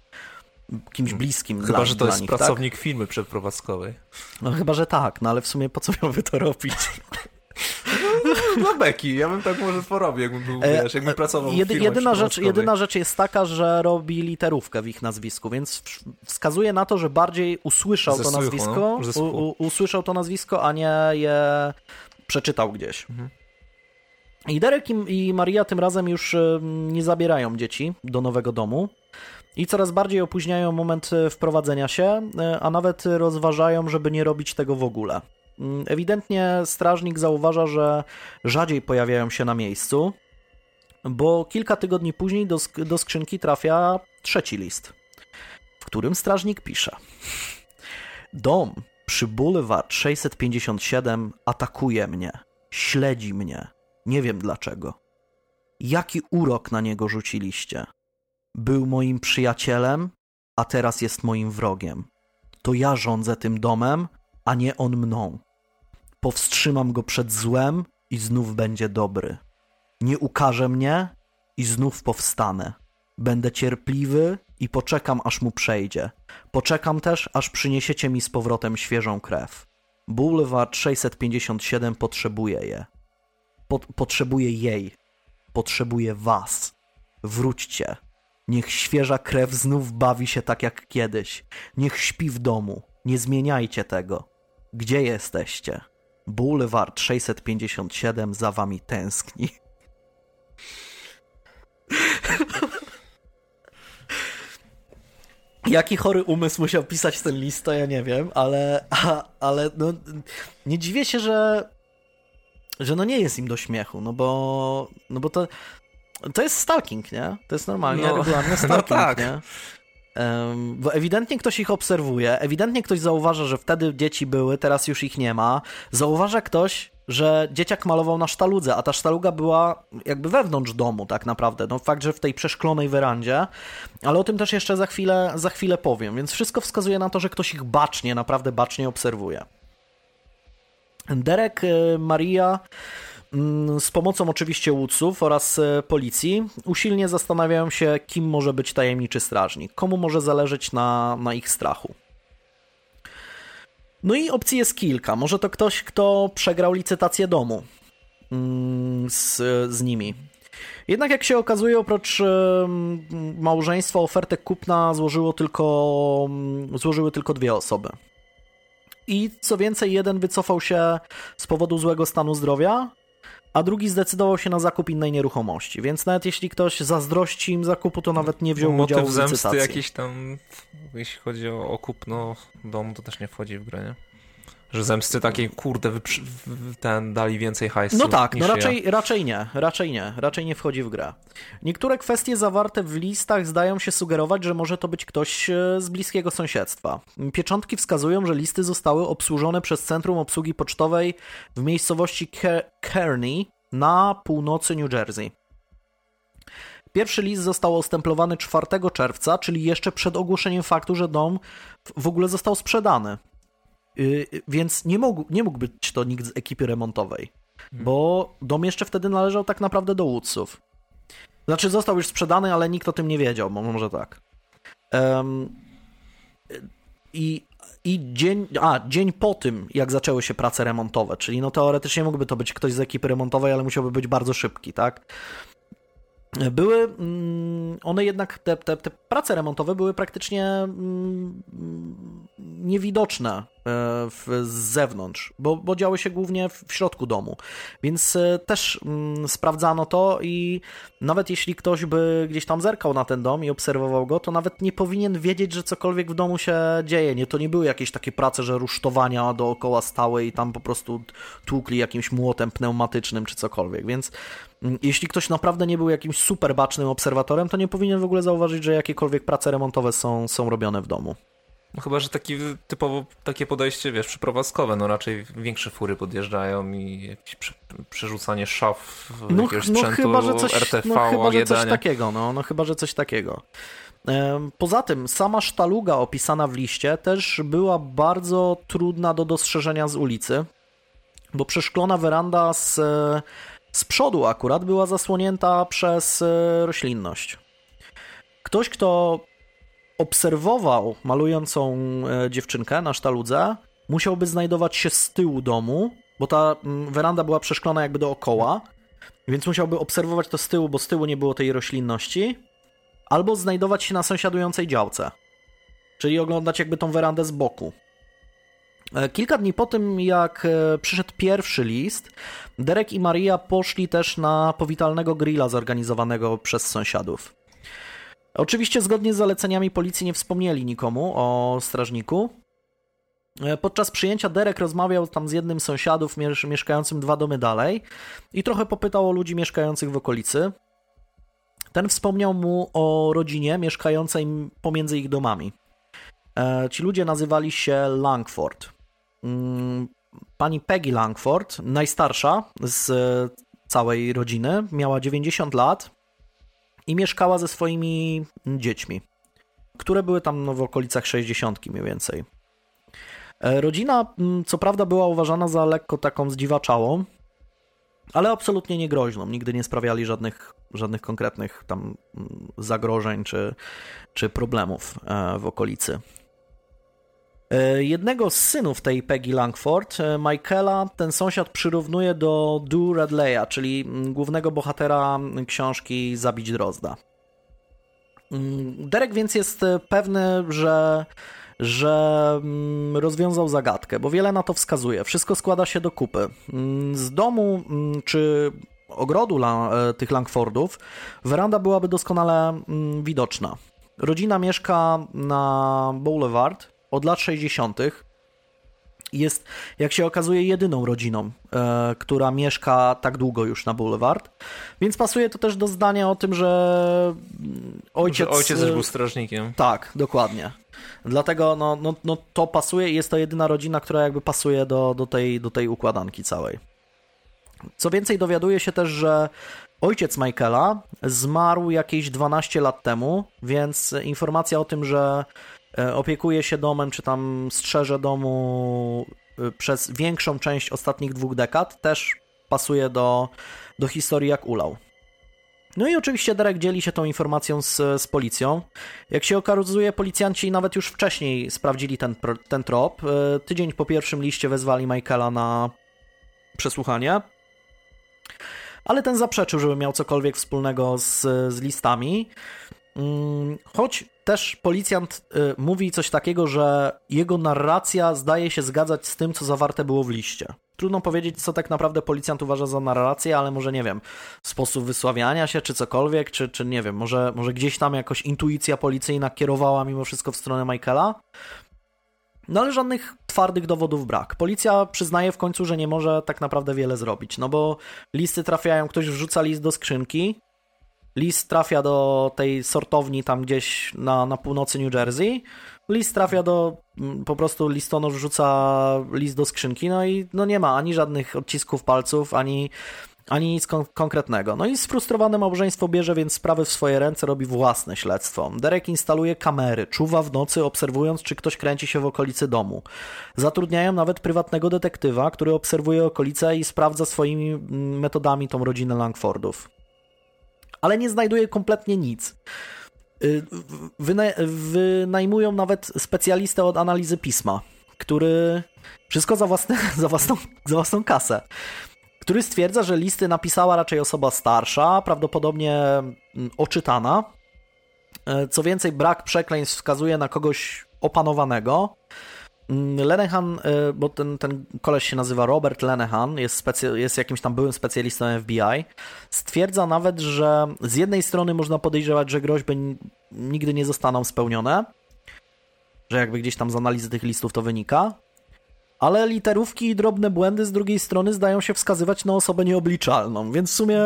kimś bliskim Chyba, dla, że to jest nich, pracownik tak? firmy przedprowadzkowej. No chyba, że tak, no ale w sumie po co miałby to robić? Dla beki, ja bym tak może porobił, jakbym był, e, wiesz, jakbym pracował Jedy, w jedyna rzecz, jedyna rzecz jest taka, że robi literówkę w ich nazwisku, więc wskazuje na to, że bardziej usłyszał Ze to nazwisko, no? u, u, usłyszał to nazwisko, a nie je przeczytał gdzieś. Mhm. I Derek i Maria tym razem już nie zabierają dzieci do nowego domu i coraz bardziej opóźniają moment e, wprowadzenia się, e, a nawet rozważają, żeby nie robić tego w ogóle. Mm, ewidentnie strażnik zauważa, że rzadziej pojawiają się na miejscu, bo kilka tygodni później do, sk do skrzynki trafia trzeci list, w którym strażnik pisze: Dom przy Boulevard 657 atakuje mnie, śledzi mnie. Nie wiem dlaczego. Jaki urok na niego rzuciliście? Był moim przyjacielem, a teraz jest moim wrogiem. To ja rządzę tym domem, a nie on mną. Powstrzymam go przed złem i znów będzie dobry. Nie ukaże mnie i znów powstanę. Będę cierpliwy i poczekam, aż mu przejdzie. Poczekam też, aż przyniesiecie mi z powrotem świeżą krew. Boulevard 657 potrzebuje je. Po potrzebuje jej. Potrzebuje was. Wróćcie. Niech świeża krew znów bawi się tak jak kiedyś. Niech śpi w domu. Nie zmieniajcie tego. Gdzie jesteście? Boulevard 657 za wami tęskni. Jaki chory umysł musiał pisać ten list, to ja nie wiem, ale, a, ale no, nie dziwię się, że, że no nie jest im do śmiechu, no bo, no bo to, to jest stalking, nie? To jest normalnie no, regularny no stalking, no tak. nie? Bo ewidentnie ktoś ich obserwuje, ewidentnie ktoś zauważa, że wtedy dzieci były, teraz już ich nie ma. Zauważa ktoś, że dzieciak malował na sztaludze, a ta sztaluga była jakby wewnątrz domu tak naprawdę. No fakt, że w tej przeszklonej werandzie, ale o tym też jeszcze za chwilę, za chwilę powiem, więc wszystko wskazuje na to, że ktoś ich bacznie, naprawdę bacznie obserwuje. Derek, y, Maria z pomocą oczywiście łódców oraz e, policji usilnie zastanawiają się, kim może być tajemniczy strażnik, komu może zależeć na, na ich strachu. No i opcji jest kilka. Może to ktoś, kto przegrał licytację domu mm, z, z nimi. Jednak jak się okazuje, oprócz małżeństwa ofertę kupna złożyło tylko, mm, złożyły tylko dwie osoby. I co więcej, jeden wycofał się z powodu złego stanu zdrowia, a drugi zdecydował się na zakup innej nieruchomości. Więc nawet jeśli ktoś zazdrości im zakupu, to nawet nie wziął Motyw udziału w licytacji. zemsty jakiś tam, jeśli chodzi o, o kupno domu, to też nie wchodzi w grę, nie? Że zemsty takiej, kurde, ten dali więcej hajsu. No tak, no raczej, ja. raczej nie, raczej nie, raczej nie wchodzi w grę. Niektóre kwestie zawarte w listach zdają się sugerować, że może to być ktoś e, z bliskiego sąsiedztwa. Pieczątki wskazują, że listy zostały obsłużone przez Centrum Obsługi Pocztowej w miejscowości Kearney na północy New Jersey. Pierwszy list został ostemplowany 4 czerwca, czyli jeszcze przed ogłoszeniem faktu, że dom w ogóle został sprzedany. Y, więc nie mógł, nie mógł być to nikt z ekipy remontowej, hmm. bo dom jeszcze wtedy należał tak naprawdę do Woodsów. Znaczy został już sprzedany, ale nikt o tym nie wiedział, może tak. Um, I i dzień, a, dzień po tym, jak zaczęły się prace remontowe, czyli no teoretycznie mógłby to być ktoś z ekipy remontowej, ale musiałby być bardzo szybki, tak? Były mm, one jednak, te, te, te prace remontowe były praktycznie mm, niewidoczne z zewnątrz, bo, bo działy się głównie w środku domu. Więc też mm, sprawdzano to i nawet jeśli ktoś by gdzieś tam zerkał na ten dom i obserwował go, to nawet nie powinien wiedzieć, że cokolwiek w domu się dzieje. Nie, to nie były jakieś takie prace, że rusztowania dookoła stały i tam po prostu tłukli jakimś młotem pneumatycznym czy cokolwiek. Więc mm, jeśli ktoś naprawdę nie był jakimś super bacznym obserwatorem, to nie powinien w ogóle zauważyć, że jakiekolwiek prace remontowe są, są robione w domu. No chyba, że taki typowo takie podejście, wiesz, przyprowadzkowe, no raczej większe fury podjeżdżają i jakieś prze, przerzucanie szaf no, jakiegoś no, sprzętu chyba, że coś, RTV, no, chyba, że coś takiego, no, no chyba, że coś takiego. Poza tym, sama sztaluga opisana w liście też była bardzo trudna do dostrzeżenia z ulicy, bo przeszklona weranda z, z przodu akurat była zasłonięta przez e, roślinność. Ktoś, kto obserwował malującą e, dziewczynkę na sztaludze, musiałby znajdować się z tyłu domu, bo ta weranda była przeszklona jakby dookoła, więc musiałby obserwować to z tyłu, bo z tyłu nie było tej roślinności, albo znajdować się na sąsiadującej działce, czyli oglądać jakby tą werandę z boku. E, kilka dni po tym, jak e, przyszedł pierwszy list, Derek i Maria poszli też na powitalnego grilla zorganizowanego przez sąsiadów. Oczywiście zgodnie z zaleceniami policji nie wspomnieli nikomu o strażniku. E, podczas przyjęcia Derek rozmawiał tam z jednym z sąsiadów mieszkającym dwa domy dalej i trochę popytał o ludzi mieszkających w okolicy. Ten wspomniał mu o rodzinie mieszkającej pomiędzy ich domami. E, ci ludzie nazywali się Langford. Mm, pani Peggy Langford, najstarsza z całej rodziny, miała 90 lat i mieszkała ze swoimi dziećmi, które były tam no, w okolicach 60 mniej więcej. E, rodzina, mm, co prawda, była uważana za lekko taką zdziwaczałą, ale absolutnie nie groźną. Nigdy nie sprawiali żadnych, żadnych konkretnych tam mm, zagrożeń czy, czy problemów e, w okolicy. E, jednego z synów tej Peggy Langford, e, Michaela, ten sąsiad przyrównuje do Du Radleya, czyli mm, głównego bohatera książki Zabić Drozda. Mm, Derek więc jest e, pewny, że, że mm, rozwiązał zagadkę, bo wiele na to wskazuje. Wszystko składa się do kupy. Z domu czy ogrodu tych Langfordów weranda byłaby doskonale widoczna. Rodzina mieszka na Boulevard, od lat 60. Jest, jak się okazuje, jedyną rodziną, e, która mieszka tak długo już na Boulevard. Więc pasuje to też do zdania o tym, że ojciec. Że ojciec też był strażnikiem. Tak, dokładnie. Dlatego no, no, no to pasuje i jest to jedyna rodzina, która jakby pasuje do, do, tej, do tej układanki całej. Co więcej, dowiaduje się też, że ojciec Michaela zmarł jakieś 12 lat temu, więc informacja o tym, że E, opiekuje się domem, czy tam strzeże domu e, przez większą część ostatnich dwóch dekad, też pasuje do, do historii jak ulał. No i oczywiście Derek dzieli się tą informacją z, z policją. Jak się okazuje, policjanci nawet już wcześniej sprawdzili ten, ten trop. E, tydzień po pierwszym liście wezwali Michaela na przesłuchanie. Ale ten zaprzeczył, żeby miał cokolwiek wspólnego z, z listami. Mm, choć też policjant y, mówi coś takiego, że jego narracja zdaje się zgadzać z tym, co zawarte było w liście. Trudno powiedzieć, co tak naprawdę policjant uważa za narrację, ale może nie wiem, sposób wysławiania się, czy cokolwiek, czy, czy nie wiem, może, może gdzieś tam jakoś intuicja policyjna kierowała mimo wszystko w stronę Michaela. No ale żadnych twardych dowodów brak. Policja przyznaje w końcu, że nie może tak naprawdę wiele zrobić, no bo listy trafiają, ktoś wrzuca list do skrzynki, List trafia do tej sortowni tam gdzieś na, na północy New Jersey. List trafia do, mm, po prostu listonosz wrzuca list do skrzynki, no i no nie ma ani żadnych odcisków palców, ani, ani nic kon konkretnego. No i sfrustrowane małżeństwo bierze więc sprawy w swoje ręce, robi własne śledztwo. Derek instaluje kamery, czuwa w nocy, obserwując, czy ktoś kręci się w okolicy domu. Zatrudniają nawet prywatnego detektywa, który obserwuje okolice i sprawdza swoimi mm, metodami tą rodzinę Langfordów ale nie znajduje kompletnie nic. Y, wynajmują nawet specjalistę od analizy pisma, który wszystko za, własne, za, własną, za własną kasę, który stwierdza, że listy napisała raczej osoba starsza, prawdopodobnie mm, oczytana. E, co więcej, brak przekleństw wskazuje na kogoś opanowanego. Mm, Lenehan, y, bo ten, ten koleś się nazywa Robert Lenehan, jest, specy- jest jakimś tam byłym specjalistą FBI, stwierdza nawet, że z jednej strony można podejrzewać, że groźby nigdy nie zostaną spełnione, że jakby gdzieś tam z analizy tych listów to wynika, ale literówki i drobne błędy z drugiej strony zdają się wskazywać na osobę nieobliczalną, więc w sumie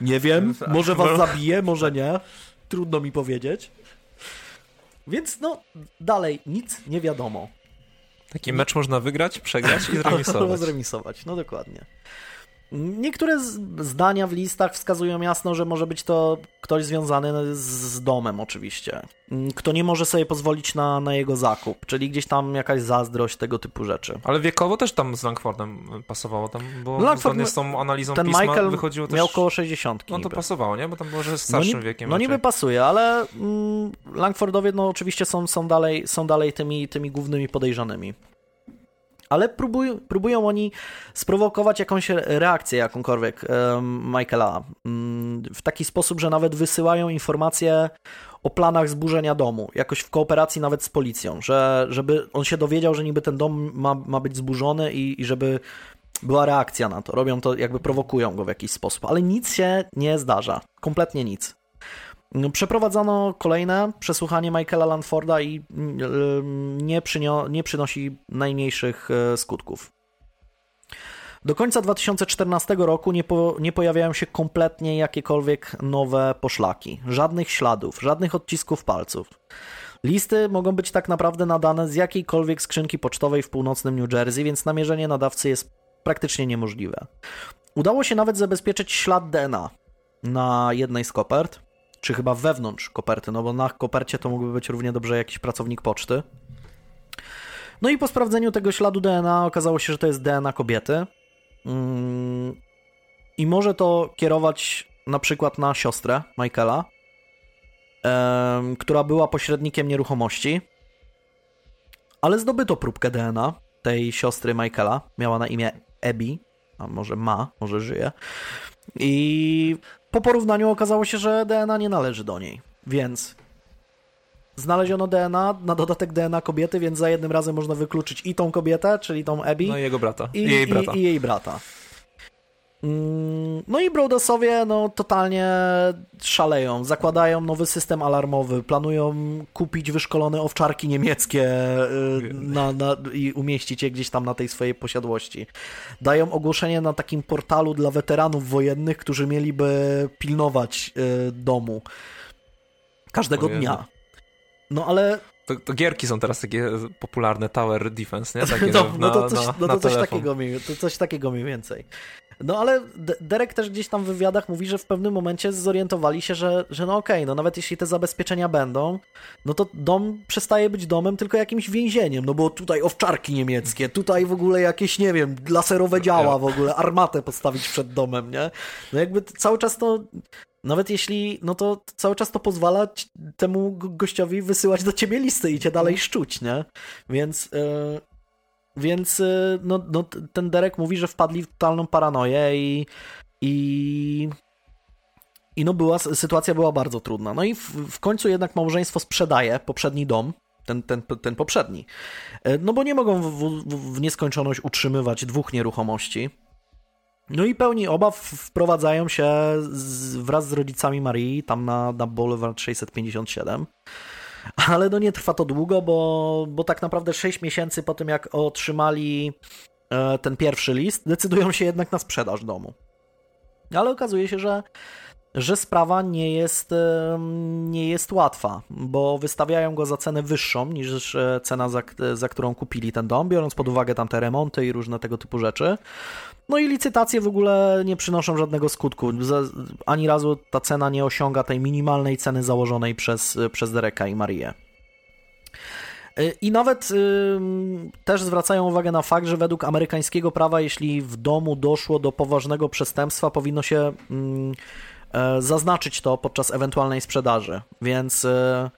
nie wiem, może was zabije, może nie, trudno mi powiedzieć. Więc no, dalej nic nie wiadomo. Taki mecz można wygrać, przegrać i zremisować. Albo zremisować, no dokładnie. Niektóre zdania w listach wskazują jasno, że może być to ktoś związany z domem, oczywiście. Kto nie może sobie pozwolić na, na jego zakup, czyli gdzieś tam jakaś zazdrość, tego typu rzeczy. Ale wiekowo też tam z Langfordem pasowało, tam, bo Langford, zgodnie z tą analizą ten pisma Michael wychodziło też... miał około 60. No to niby. pasowało, nie? Bo tam było, że starszym no, wiekiem. No raczej. niby pasuje, ale mm, Langfordowie no oczywiście są, są dalej, są dalej tymi, tymi głównymi podejrzanymi ale próbują, próbują oni sprowokować jakąś reakcję jakąkolwiek Michaela mm, w taki sposób, że nawet wysyłają informacje o planach zburzenia domu, jakoś w kooperacji nawet z policją, że, żeby on się dowiedział, że niby ten dom ma, ma być zburzony i, i żeby była reakcja na to. Robią to, jakby prowokują go w jakiś sposób, ale nic się nie zdarza. Kompletnie nic. No, przeprowadzano kolejne przesłuchanie Michaela Landforda i mm, nie, nie przynosi najmniejszych e, skutków. Do końca 2014 roku nie, po, nie pojawiają się kompletnie jakiekolwiek nowe poszlaki. Żadnych śladów, żadnych odcisków palców. Listy mogą być tak naprawdę nadane z jakiejkolwiek skrzynki pocztowej w północnym New Jersey, więc namierzenie nadawcy jest praktycznie niemożliwe. Udało się nawet zabezpieczyć ślad DNA na jednej z kopert czy chyba wewnątrz koperty, no bo na kopercie to mógłby być równie dobrze jakiś pracownik poczty. No i po sprawdzeniu tego śladu DNA okazało się, że to jest DNA kobiety. Mm, I może to kierować na przykład na siostrę Michaela, która była pośrednikiem nieruchomości. Ale zdobyto próbkę DNA tej siostry Michaela. Miała na imię Abby, a może ma, może żyje. I po porównaniu okazało się, że DNA nie należy do niej, więc znaleziono DNA, na dodatek DNA kobiety, więc za jednym razem można wykluczyć i tą kobietę, czyli tą Abby. No i jego brata. I, I jej brata. I, i jej brata. Mm, no i Brodasowie no totalnie szaleją, zakładają nowy system alarmowy, planują kupić wyszkolone owczarki niemieckie y, na, na, i umieścić je gdzieś tam na tej swojej posiadłości. Dają ogłoszenie na takim portalu dla weteranów wojennych, którzy mieliby pilnować y, domu każdego dnia. No ale to, to, gierki są teraz takie popularne, Tower Defense, nie? Takie no, no, to coś, na, no to coś takiego, to coś takiego mniej więcej. No ale Derek też gdzieś tam w wywiadach mówi, że w pewnym momencie zorientowali się, że, że no okej, okay, no nawet jeśli te zabezpieczenia będą, no to dom przestaje być domem, tylko jakimś więzieniem, no bo tutaj owczarki niemieckie, tutaj w ogóle jakieś, nie wiem, laserowe działa w ogóle, armatę postawić przed domem, nie? No jakby cały czas to nawet jeśli, no to cały czas to pozwala temu gościowi wysyłać do ciebie listy i cię dalej szczuć, nie? Więc, yy, więc yy, no, no, ten Derek mówi, że wpadli w totalną paranoję i, i, i no była, sytuacja była bardzo trudna. No i w, w końcu jednak małżeństwo sprzedaje poprzedni dom, ten, ten, ten poprzedni. Yy, no bo nie mogą w, w, w nieskończoność utrzymywać dwóch nieruchomości. No i pełni obaw wprowadzają się z, wraz z rodzicami Marii tam na, na Boulevard 657. Ale no nie trwa to długo, bo, bo tak naprawdę 6 miesięcy po tym, jak otrzymali e, ten pierwszy list, decydują się jednak na sprzedaż domu. Ale okazuje się, że że sprawa nie jest, nie jest łatwa, bo wystawiają go za cenę wyższą niż e, cena, za, za którą kupili ten dom, biorąc pod uwagę tam te remonty i różne tego typu rzeczy. No i licytacje w ogóle nie przynoszą żadnego skutku. Ani razu ta cena nie osiąga tej minimalnej ceny założonej przez, przez Dereka i Marię. E, I nawet y, też zwracają uwagę na fakt, że według amerykańskiego prawa, jeśli w domu doszło do poważnego przestępstwa, powinno się y, E, zaznaczyć to podczas ewentualnej sprzedaży. Więc e,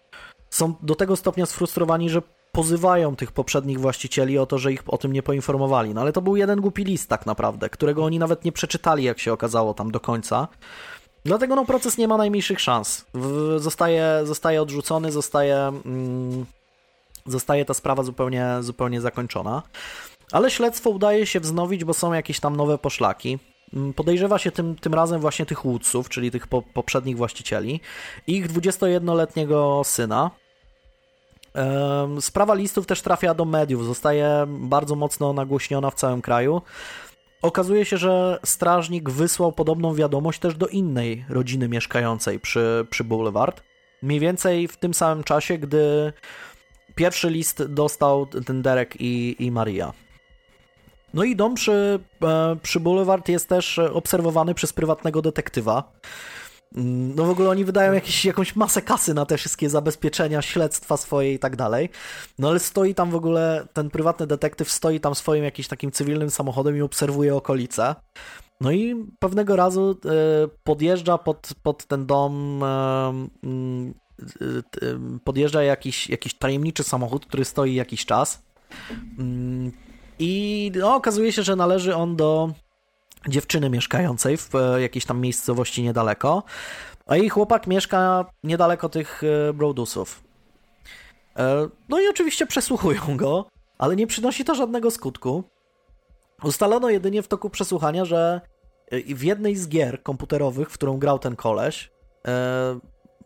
są do tego stopnia sfrustrowani, że pozywają tych poprzednich właścicieli o to, że ich o tym nie poinformowali. No ale to był jeden głupi list tak naprawdę, którego oni nawet nie przeczytali, jak się okazało tam do końca. Dlatego no proces nie ma najmniejszych szans. Zostaje, zostaje odrzucony, zostaje... Mm, zostaje ta sprawa zupełnie, zupełnie zakończona. Ale śledztwo udaje się wznowić, bo są jakieś tam nowe poszlaki. Podejrzewa się tym, tym razem właśnie tych łódców, czyli tych po, poprzednich właścicieli, i ich 21-letniego syna. Sprawa listów też trafia do mediów, zostaje bardzo mocno nagłośniona w całym kraju. Okazuje się, że strażnik wysłał podobną wiadomość też do innej rodziny mieszkającej przy, przy Boulevard. Mniej więcej w tym samym czasie, gdy pierwszy list dostał ten Derek i, i Maria. No i dom przy, e, przy Boulevard jest też obserwowany przez prywatnego detektywa. Mm, no w ogóle oni wydają jakieś, jakąś masę kasy na te wszystkie zabezpieczenia, śledztwa swoje i tak dalej. No ale stoi tam w ogóle, ten prywatny detektyw stoi tam swoim jakimś takim cywilnym samochodem i obserwuje okolice. No i pewnego razu e, podjeżdża pod, pod ten dom, e, mm, podjeżdża jakiś, jakiś tajemniczy samochód, który stoi jakiś czas. I no, okazuje się, że należy on do dziewczyny mieszkającej w e, jakiejś tam miejscowości niedaleko, a jej chłopak mieszka niedaleko tych e, Broadusów. E, no i oczywiście przesłuchują go, ale nie przynosi to żadnego skutku. Ustalono jedynie w toku przesłuchania, że w jednej z gier komputerowych, w którą grał ten koleś,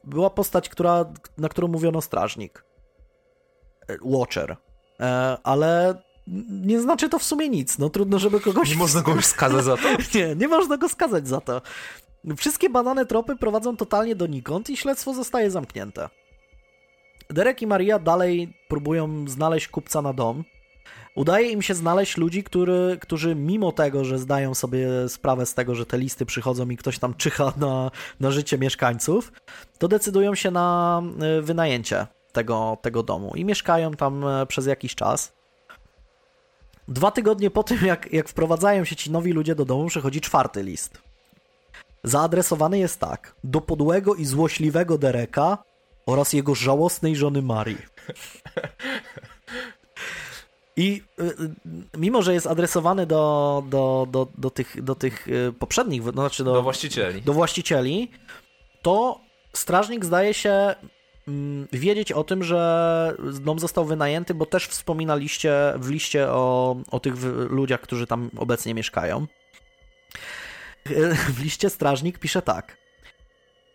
była postać, która, na którą mówiono strażnik. Watcher. Ale nie znaczy to w sumie nic. No trudno, żeby kogoś... Nie można kogoś skazać za to? nie, nie można go skazać za to. Wszystkie badane tropy prowadzą totalnie donikąd i śledztwo zostaje zamknięte. Derek i Maria dalej próbują znaleźć kupca na dom. Udaje im się znaleźć ludzi, który, którzy mimo tego, że zdają sobie sprawę z tego, że te listy przychodzą i ktoś tam czyha na, na życie mieszkańców, to decydują się na y, wynajęcie tego, tego domu i mieszkają tam y, przez jakiś czas. Dwa tygodnie po tym, jak, jak wprowadzają się ci nowi ludzie do domu, przychodzi czwarty list. Zaadresowany jest tak: do podłego i złośliwego Dereka oraz jego żałosnej żony Marii. I y, y, mimo, że jest adresowany do, do, do, do, tych, do tych y, poprzednich, no, znaczy do, do właścicieli. do właścicieli, to strażnik zdaje się wiedzieć o tym, że dom został wynajęty, bo też wspominaliście w liście o, o tych ludziach, którzy tam obecnie mieszkają. W liście strażnik pisze tak.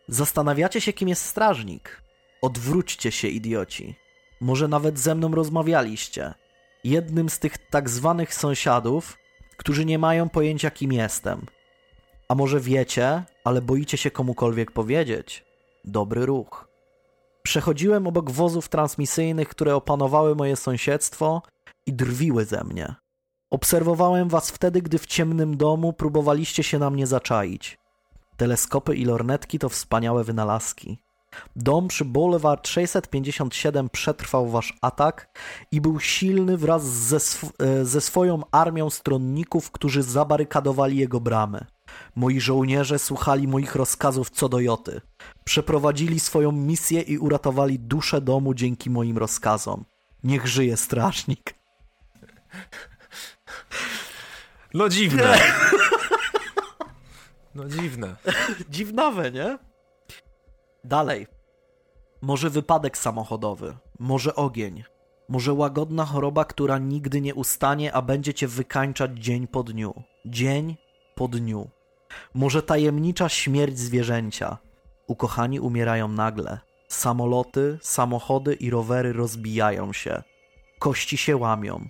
Zastanawiacie się, kim jest strażnik? Odwróćcie się, idioci. Może nawet ze mną rozmawialiście. Jednym z tych tak zwanych sąsiadów, którzy nie mają pojęcia, kim jestem. A może wiecie, ale boicie się komukolwiek powiedzieć? Dobry ruch. Przechodziłem obok wozów transmisyjnych, które opanowały moje sąsiedztwo i drwiły ze mnie. Obserwowałem was wtedy, gdy w ciemnym domu próbowaliście się na mnie zaczaić. Teleskopy i lornetki to wspaniałe wynalazki. Dom przy Boulevard 657 przetrwał wasz atak i był silny wraz ze, sw e, ze swoją armią stronników, którzy zabarykadowali jego bramy. Moi żołnierze słuchali moich rozkazów co do joty. Przeprowadzili swoją misję i uratowali duszę domu dzięki moim rozkazom. Niech żyje strażnik. No dziwne. No dziwne. Dziwnawe, nie? Dalej. Może wypadek samochodowy, może ogień, może łagodna choroba, która nigdy nie ustanie, a będzie cię wykańczać dzień po dniu. Dzień po dniu. Może tajemnicza śmierć zwierzęcia. Ukochani umierają nagle. Samoloty, samochody i rowery rozbijają się. Kości się łamią.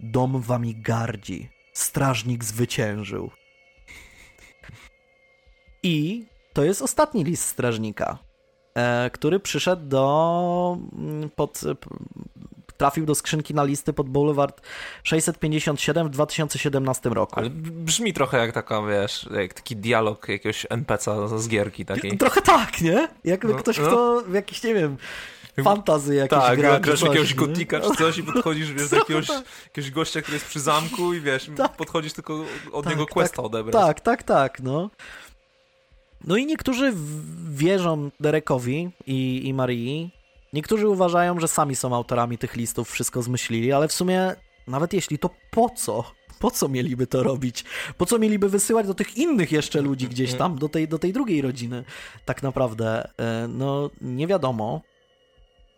Dom wami gardzi. Strażnik zwyciężył. I to jest ostatni list strażnika, e, który przyszedł do mm, pod, trafił do skrzynki na listy pod Boulevard 657 w 2017 roku. Ale brzmi trochę jak taka, wiesz, jak taki dialog jakiegoś NPC'a z gierki takiej. Trochę tak, nie? Jakby no, ktoś, no. kto w jakiś, nie wiem, fantazy jakieś tak, gra. Tak, grasz jakiegoś gotika czy coś i podchodzisz, wiesz, do jakiegoś, jakiegoś gościa, który jest przy zamku i wiesz, tak. podchodzisz tylko od tak, niego questa tak, odebrać. Tak, tak, tak, no. No i niektórzy wierzą Derekowi i, i Marii, Niektórzy uważają, że sami są autorami tych listów, wszystko zmyślili, ale w sumie nawet jeśli, to po co? Po co mieliby to robić? Po co mieliby wysyłać do tych innych jeszcze ludzi gdzieś tam, do tej, do tej drugiej rodziny? Tak naprawdę, e, no nie wiadomo.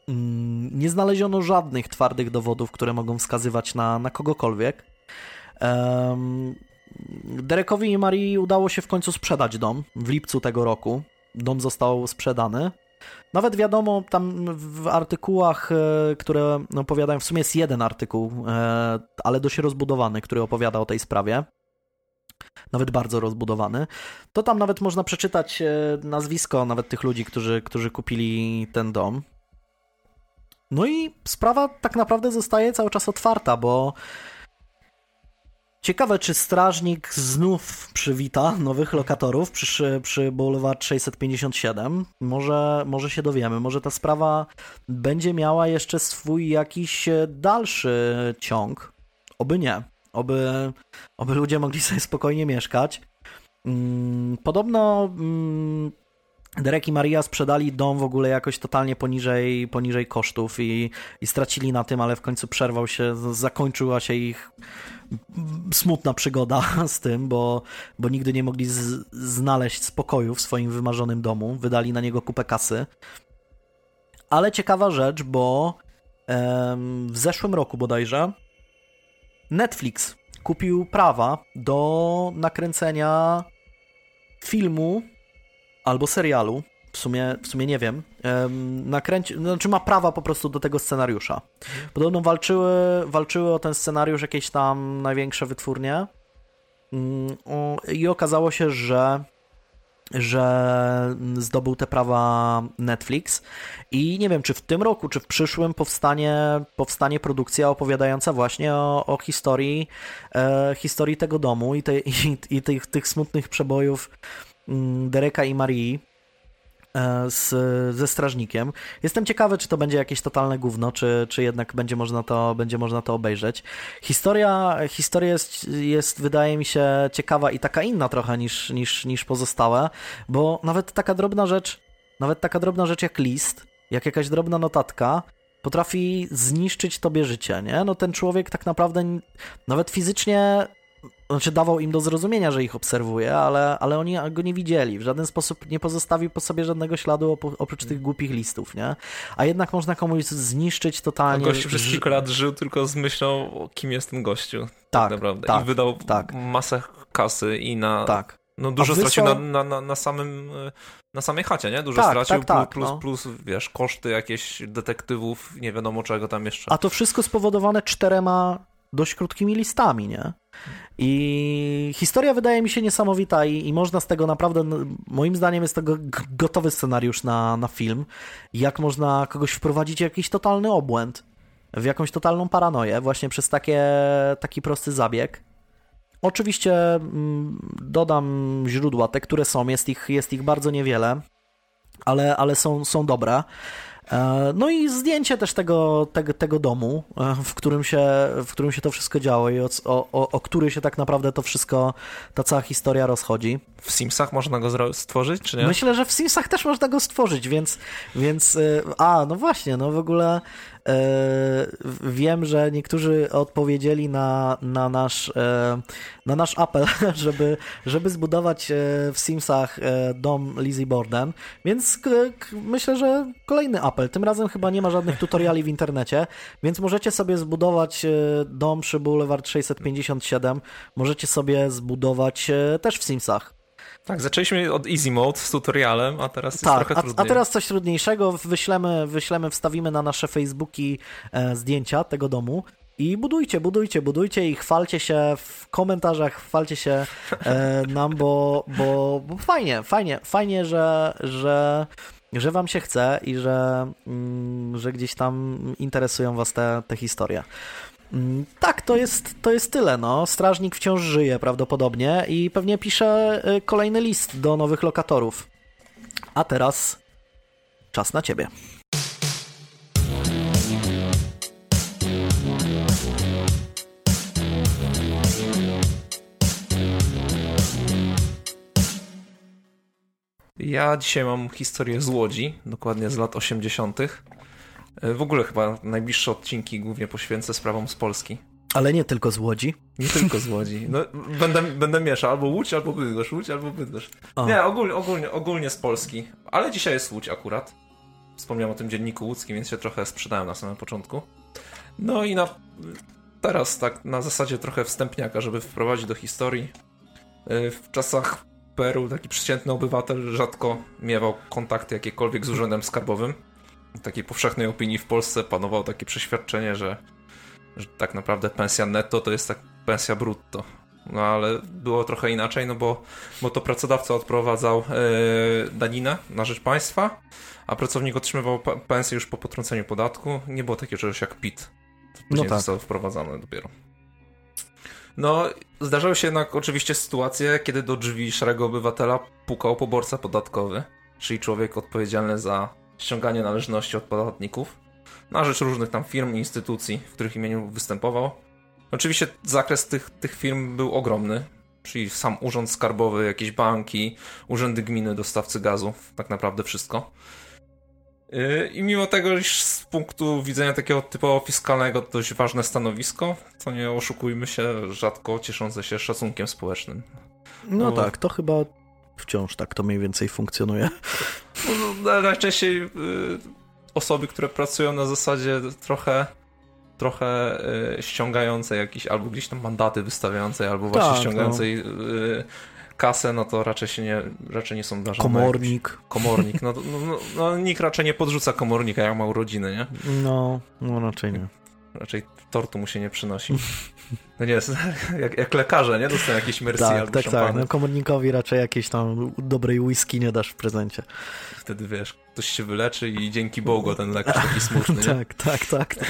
Mm, nie znaleziono żadnych twardych dowodów, które mogą wskazywać na, na kogokolwiek. Derekowi i Marii udało się w końcu sprzedać dom w lipcu tego roku. Dom został sprzedany. Nawet wiadomo, tam w artykułach, e, które opowiadają, w sumie jest jeden artykuł, e, ale dość rozbudowany, który opowiada o tej sprawie. Nawet bardzo rozbudowany. To tam nawet można przeczytać e, nazwisko nawet tych ludzi, którzy, którzy kupili ten dom. No i sprawa tak naprawdę zostaje cały czas otwarta, bo Ciekawe, czy strażnik znów przywita nowych lokatorów przy, przy Boulevard 657. Może, może się dowiemy, może ta sprawa będzie miała jeszcze swój jakiś dalszy ciąg. Oby nie. Oby, oby ludzie mogli sobie spokojnie mieszkać. Mm, podobno mm, Derek i Maria sprzedali dom w ogóle jakoś totalnie poniżej, poniżej kosztów i, i stracili na tym, ale w końcu przerwał się, zakończyła się ich smutna przygoda z tym, bo, bo nigdy nie mogli z, znaleźć spokoju w swoim wymarzonym domu. Wydali na niego kupę kasy. Ale ciekawa rzecz, bo em, w zeszłym roku bodajże Netflix kupił prawa do nakręcenia filmu albo serialu, w sumie, w sumie nie wiem, nakręci, znaczy ma prawa po prostu do tego scenariusza. Podobno walczyły, walczyły o ten scenariusz jakieś tam największe wytwórnie mm, i okazało się, że że zdobył te prawa Netflix i nie wiem, czy w tym roku, czy w przyszłym powstanie, powstanie produkcja opowiadająca właśnie o, o historii, e, historii tego domu i, te, i, i tych, tych smutnych przebojów Dereka i Marii e, z, ze strażnikiem. Jestem ciekawy, czy to będzie jakieś totalne gówno, czy, czy jednak będzie można to, będzie można to obejrzeć. Historia, historia jest, jest, wydaje mi się, ciekawa i taka inna trochę niż, niż, niż pozostałe, bo nawet taka drobna rzecz, nawet taka drobna rzecz jak list, jak jakaś drobna notatka, potrafi zniszczyć tobie życie, nie? No ten człowiek tak naprawdę nawet fizycznie znaczy dawał im do zrozumienia, że ich obserwuje, ale, ale oni go nie widzieli. W żaden sposób nie pozostawił po sobie żadnego śladu oprócz tych głupich listów, nie? A jednak można komuś zniszczyć totalnie. A gościu przez kilka lat żył tylko z myślą, kim jest ten gościu. Tak, tak naprawdę. Tak, I wydał tak. masę kasy i na... Tak. No dużo stracił na, na, na, na, samym, na samej chacie, nie? Dużo tak, stracił, tak, tak, plus, no. plus, wiesz, koszty jakieś detektywów, nie wiadomo czego tam jeszcze. A to wszystko spowodowane czterema dość krótkimi listami, nie? I historia wydaje mi się niesamowita i, i można z tego naprawdę, moim zdaniem jest to gotowy scenariusz na, na film. Jak można kogoś wprowadzić w jakiś totalny obłęd, w jakąś totalną paranoję właśnie przez takie, taki prosty zabieg. Oczywiście mm, dodam źródła, te, które są, jest ich, jest ich bardzo niewiele, ale, ale są, są dobre. E, no i zdjęcie też tego, tego, tego domu, e, w którym, się, w którym się to wszystko działo i o, o, o który się tak naprawdę to wszystko, ta cała historia rozchodzi. W Simsach można go stworzyć, czy nie? Myślę, że w Simsach też można go stworzyć, więc, więc e, a, no właśnie, no w ogóle wiem, że niektórzy odpowiedzieli na, na, nasz, e, na nasz apel, żeby, żeby zbudować e, w Simsach dom Lizzie Borden, więc myślę, że kolejny apel. Tym razem chyba nie ma żadnych tutoriali w internecie, więc możecie sobie zbudować dom przy Boulevard 657, możecie sobie zbudować też w Simsach. Tak, zaczęliśmy od easy mode z tutorialem, a teraz jest tak, trochę trudniej. A, a teraz coś trudniejszego. Wyślemy, wyślemy, wstawimy na nasze Facebooki e, zdjęcia tego domu. I budujcie, budujcie, budujcie i chwalcie się w komentarzach, chwalcie się e, nam, bo, bo, bo fajnie, fajnie, fajnie, że, że, że wam się chce i że, mm, że gdzieś tam interesują was te, te historie. Mm, tak, to jest, to jest tyle. No. Strażnik wciąż żyje prawdopodobnie i pewnie pisze y, kolejny list do nowych lokatorów. A teraz czas na ciebie. Ja dzisiaj mam historię z Łodzi, dokładnie z lat 80. E, w ogóle chyba najbliższe odcinki głównie poświęcę sprawom z Polski. Ale nie tylko z Łodzi. Nie tylko z Łodzi. No, będę, będę mieszał albo Łódź, albo Bydgoszcz, Łódź, albo Bydgoszcz. Nie, ogólnie, ogólnie, ogólnie z Polski. Ale dzisiaj jest Łódź akurat. wspomniałem o tym dzienniku łódzkim, więc się trochę sprzedałem na samym początku. No i na, teraz tak na zasadzie trochę wstępniaka, żeby wprowadzić do historii. Y, w czasach Peru taki przeciętny obywatel rzadko miewał kontakty jakiekolwiek z urzędem skarbowym. Takiej powszechnej opinii w Polsce panowało takie przeświadczenie, że, że tak naprawdę pensja netto to jest tak pensja brutto. No ale było trochę inaczej, no bo, bo to pracodawca odprowadzał yy, daninę na rzecz państwa, a pracownik otrzymywał pensję już po potrąceniu podatku. Nie było takiego czegoś jak PIT. Później no tak. zostało wprowadzane dopiero. No, zdarzały się jednak oczywiście sytuacje, kiedy do drzwi szarego obywatela pukał poborca podatkowy, czyli człowiek odpowiedzialny za ściąganie należności od podatników na rzecz różnych tam firm i instytucji, w których imieniu występował. Oczywiście zakres tych, tych firm był ogromny, czyli sam urząd skarbowy, jakieś banki, urzędy gminy, dostawcy gazów, tak naprawdę wszystko. Yy, I mimo tego, iż z punktu widzenia takiego typowo fiskalnego dość ważne stanowisko, to nie oszukujmy się, rzadko cieszące się szacunkiem społecznym. No, no tak, to chyba wciąż tak to mniej więcej funkcjonuje. No, najczęściej y, osoby, które pracują na zasadzie trochę trochę y, ściągającej jakieś, albo gdzieś tam mandaty wystawiającej, albo właśnie tak, ściągającej no. y, kasę, no to raczej się nie, raczej nie są dla Komornik. Jakiś, komornik, no, no, no, no, nikt raczej nie podrzuca komornika, jak ma urodziny, nie? No, no raczej nie. Raczej tortu mu się nie przynosi. No nie, jak, jak lekarze, nie? Dostają jakieś merci tak, albo Tak, szampany. tak, no komornikowi raczej jakieś tam dobrej whisky nie dasz w prezencie. Wtedy, wiesz, ktoś się wyleczy i dzięki Bogu ten lekarz taki smutny, tak, tak, tak.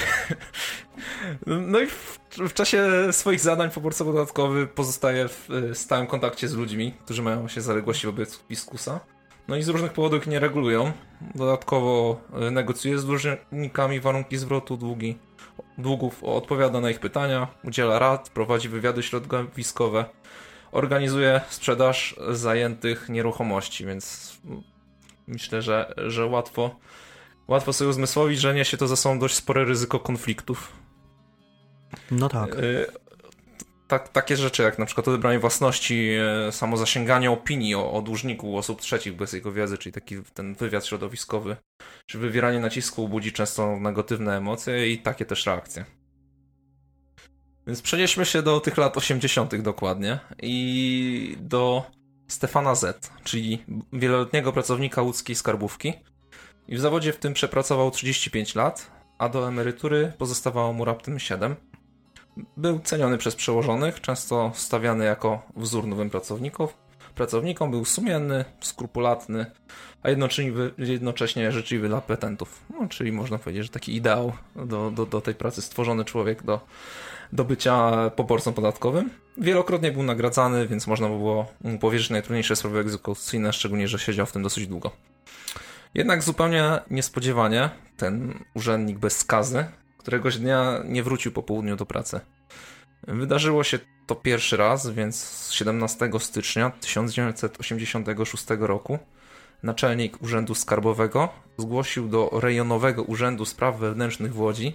No i w, w, czasie swoich zadań poborca podatkowy pozostaje w stałym kontakcie z ludźmi, którzy mają się zaległości wobec fiskusa. No i z różnych powodów nie regulują. Dodatkowo e, negocjuje z dłużnikami warunki zwrotu długi długów, odpowiada na ich pytania, udziela rad, prowadzi wywiady środowiskowe, organizuje sprzedaż zajętych nieruchomości, więc myślę, że, że łatwo, łatwo sobie uzmysłowić, że niesie to za sobą dość spore ryzyko konfliktów. No tak. Tak, takie rzeczy jak na przykład odebranie własności, e, samo zasięganie opinii o, o dłużniku osób trzecich bez jego wiedzy, czyli taki ten wywiad środowiskowy, czy wywieranie nacisku budzi często negatywne emocje i takie też reakcje. Więc przenieśmy się do tych lat 80. dokładnie i do Stefana Z, czyli wieloletniego pracownika łódzkiej skarbówki. I w zawodzie w tym przepracował 35 lat, a do emerytury pozostawało mu raptem 7. Był ceniony przez przełożonych, często stawiany jako wzór nowym pracownikom. Pracownikom był sumienny, skrupulatny, a jednocześnie życzliwy dla petentów. No, czyli można powiedzieć, że taki ideał do, do, do tej pracy stworzony człowiek do, do bycia poborcą podatkowym. Wielokrotnie był nagradzany, więc można było mu powierzyć najtrudniejsze sprawy egzekucyjne, szczególnie, że siedział w tym dosyć długo. Jednak zupełnie niespodziewanie ten urzędnik bez skazy któregoś dnia nie wrócił po południu do pracy. Wydarzyło się to pierwszy raz, więc 17 stycznia 1986 roku naczelnik Urzędu Skarbowego zgłosił do Rejonowego Urzędu Spraw Wewnętrznych w Łodzi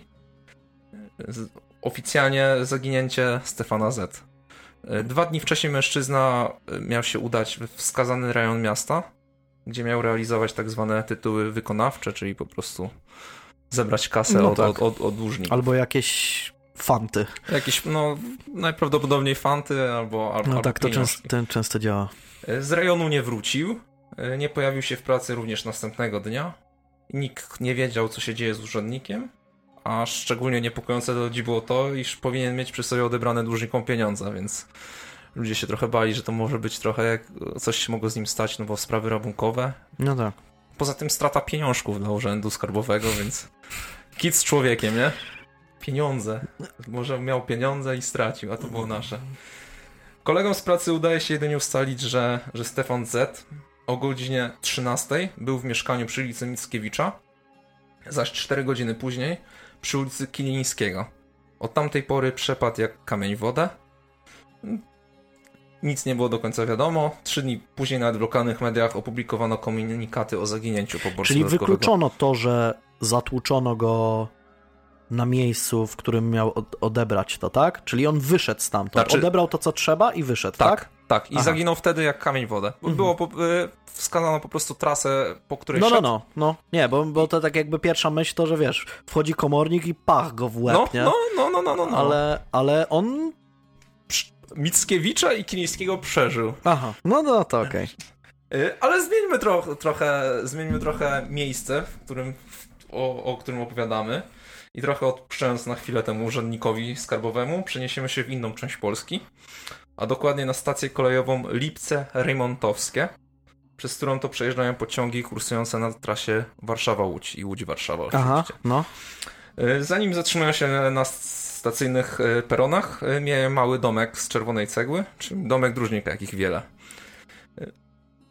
oficjalnie zaginięcie Stefana Z. Dwa dni wcześniej mężczyzna miał się udać w wskazany rejon miasta, gdzie miał realizować tak zwane tytuły wykonawcze, czyli po prostu zebrać kasę no od, tak. od, od, od dłużników. Albo jakieś fanty. Jakieś, no najprawdopodobniej fanty albo albo No tak, to często, ten często działa. E, z rejonu nie wrócił, e, nie pojawił się w pracy również następnego dnia. Nikt nie wiedział, co się dzieje z urzędnikiem, a szczególnie niepokojące do ludzi było to, iż powinien mieć przy sobie odebrane dłużnikom pieniądze, więc ludzie się trochę bali, że to może być trochę jak coś się mogło z nim stać, no bo sprawy rabunkowe. No tak. Poza tym strata pieniążków dla urzędu skarbowego, więc kit z człowiekiem, nie? Pieniądze. Może miał pieniądze i stracił, a to było nasze. Kolegom z pracy udaje się jedynie ustalić, że, że Stefan Z o godzinie 13 był w mieszkaniu przy ulicy Mickiewicza, zaś 4 godziny później przy ulicy Kilińskiego. Od tamtej pory przepadł jak kamień wodę. Nic nie było do końca wiadomo. Trzy dni później na w lokalnych mediach opublikowano komunikaty o zaginięciu poborcy Czyli wykluczono to, że zatłuczono go na miejscu, w którym miał odebrać to, tak? Czyli on wyszedł stamtąd, znaczy... odebrał to, co trzeba i wyszedł, tak? Tak, tak. I Aha. zaginął wtedy jak kamień wodę. Mhm. Było po, y, wskazano po prostu trasę, po której No, no szedł. no, no, no. Nie, bo, bo to tak jakby pierwsza myśl to, że wiesz, wchodzi komornik i pach go w łeb, no, nie? No, no, no, no, no. no. Ale, ale on... Mickiewicza i Kilińskiego przeżył. Aha, no, no to okej. Okay. Ale zmieńmy tro trochę, zmieńmy trochę miejsce, w którym, o, o którym opowiadamy. I trochę odpuszczając na chwilę temu urzędnikowi skarbowemu, przeniesiemy się w inną część Polski, a dokładnie na stację kolejową Lipce-Remontowskie, przez którą to przejeżdżają pociągi kursujące na trasie Warszawa-Łódź i Łódź-Warszawa oczywiście. Aha, no. E, zanim zatrzymują się na stacyjnych e, peronach, e, mijają mały domek z czerwonej cegły, czyli domek dróżnika, jakich wiele.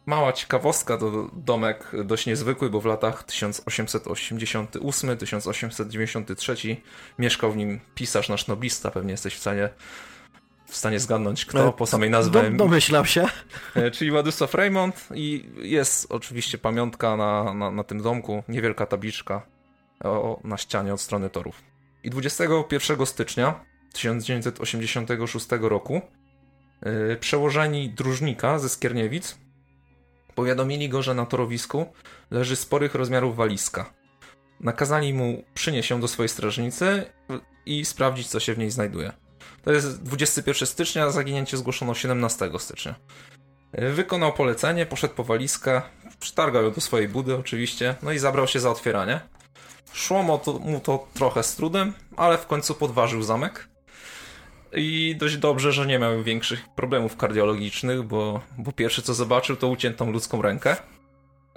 Mała ciekawostka, to domek dość niezwykły, bo w latach 1888-1893 mieszkał w nim pisarz nasz noblista, pewnie jesteś w stanie w stanie zgadnąć kto e, po samej nazwie. Do, domyślam się. E, czyli Władysław Raymond i jest oczywiście pamiątka na, na, na tym domku, niewielka tabliczka o, na ścianie od strony torów. I 21 stycznia 1986 roku yy, przełożeni dróżnika ze Skierniewic Powiadomili go, że na torowisku leży sporych rozmiarów walizka. Nakazali mu przynieść ją do swojej strażnicy i sprawdzić, co się w niej znajduje. To jest 21 stycznia, a zaginięcie zgłoszono 17 stycznia. Wykonał polecenie, poszedł po walizkę, przytargał ją do swojej budy oczywiście, no i zabrał się za otwieranie. Szło mu to, mu to trochę z trudem, ale w końcu podważył zamek i dość dobrze, że nie miał większych problemów kardiologicznych, bo, bo pierwsze co zobaczył to uciętą ludzką rękę,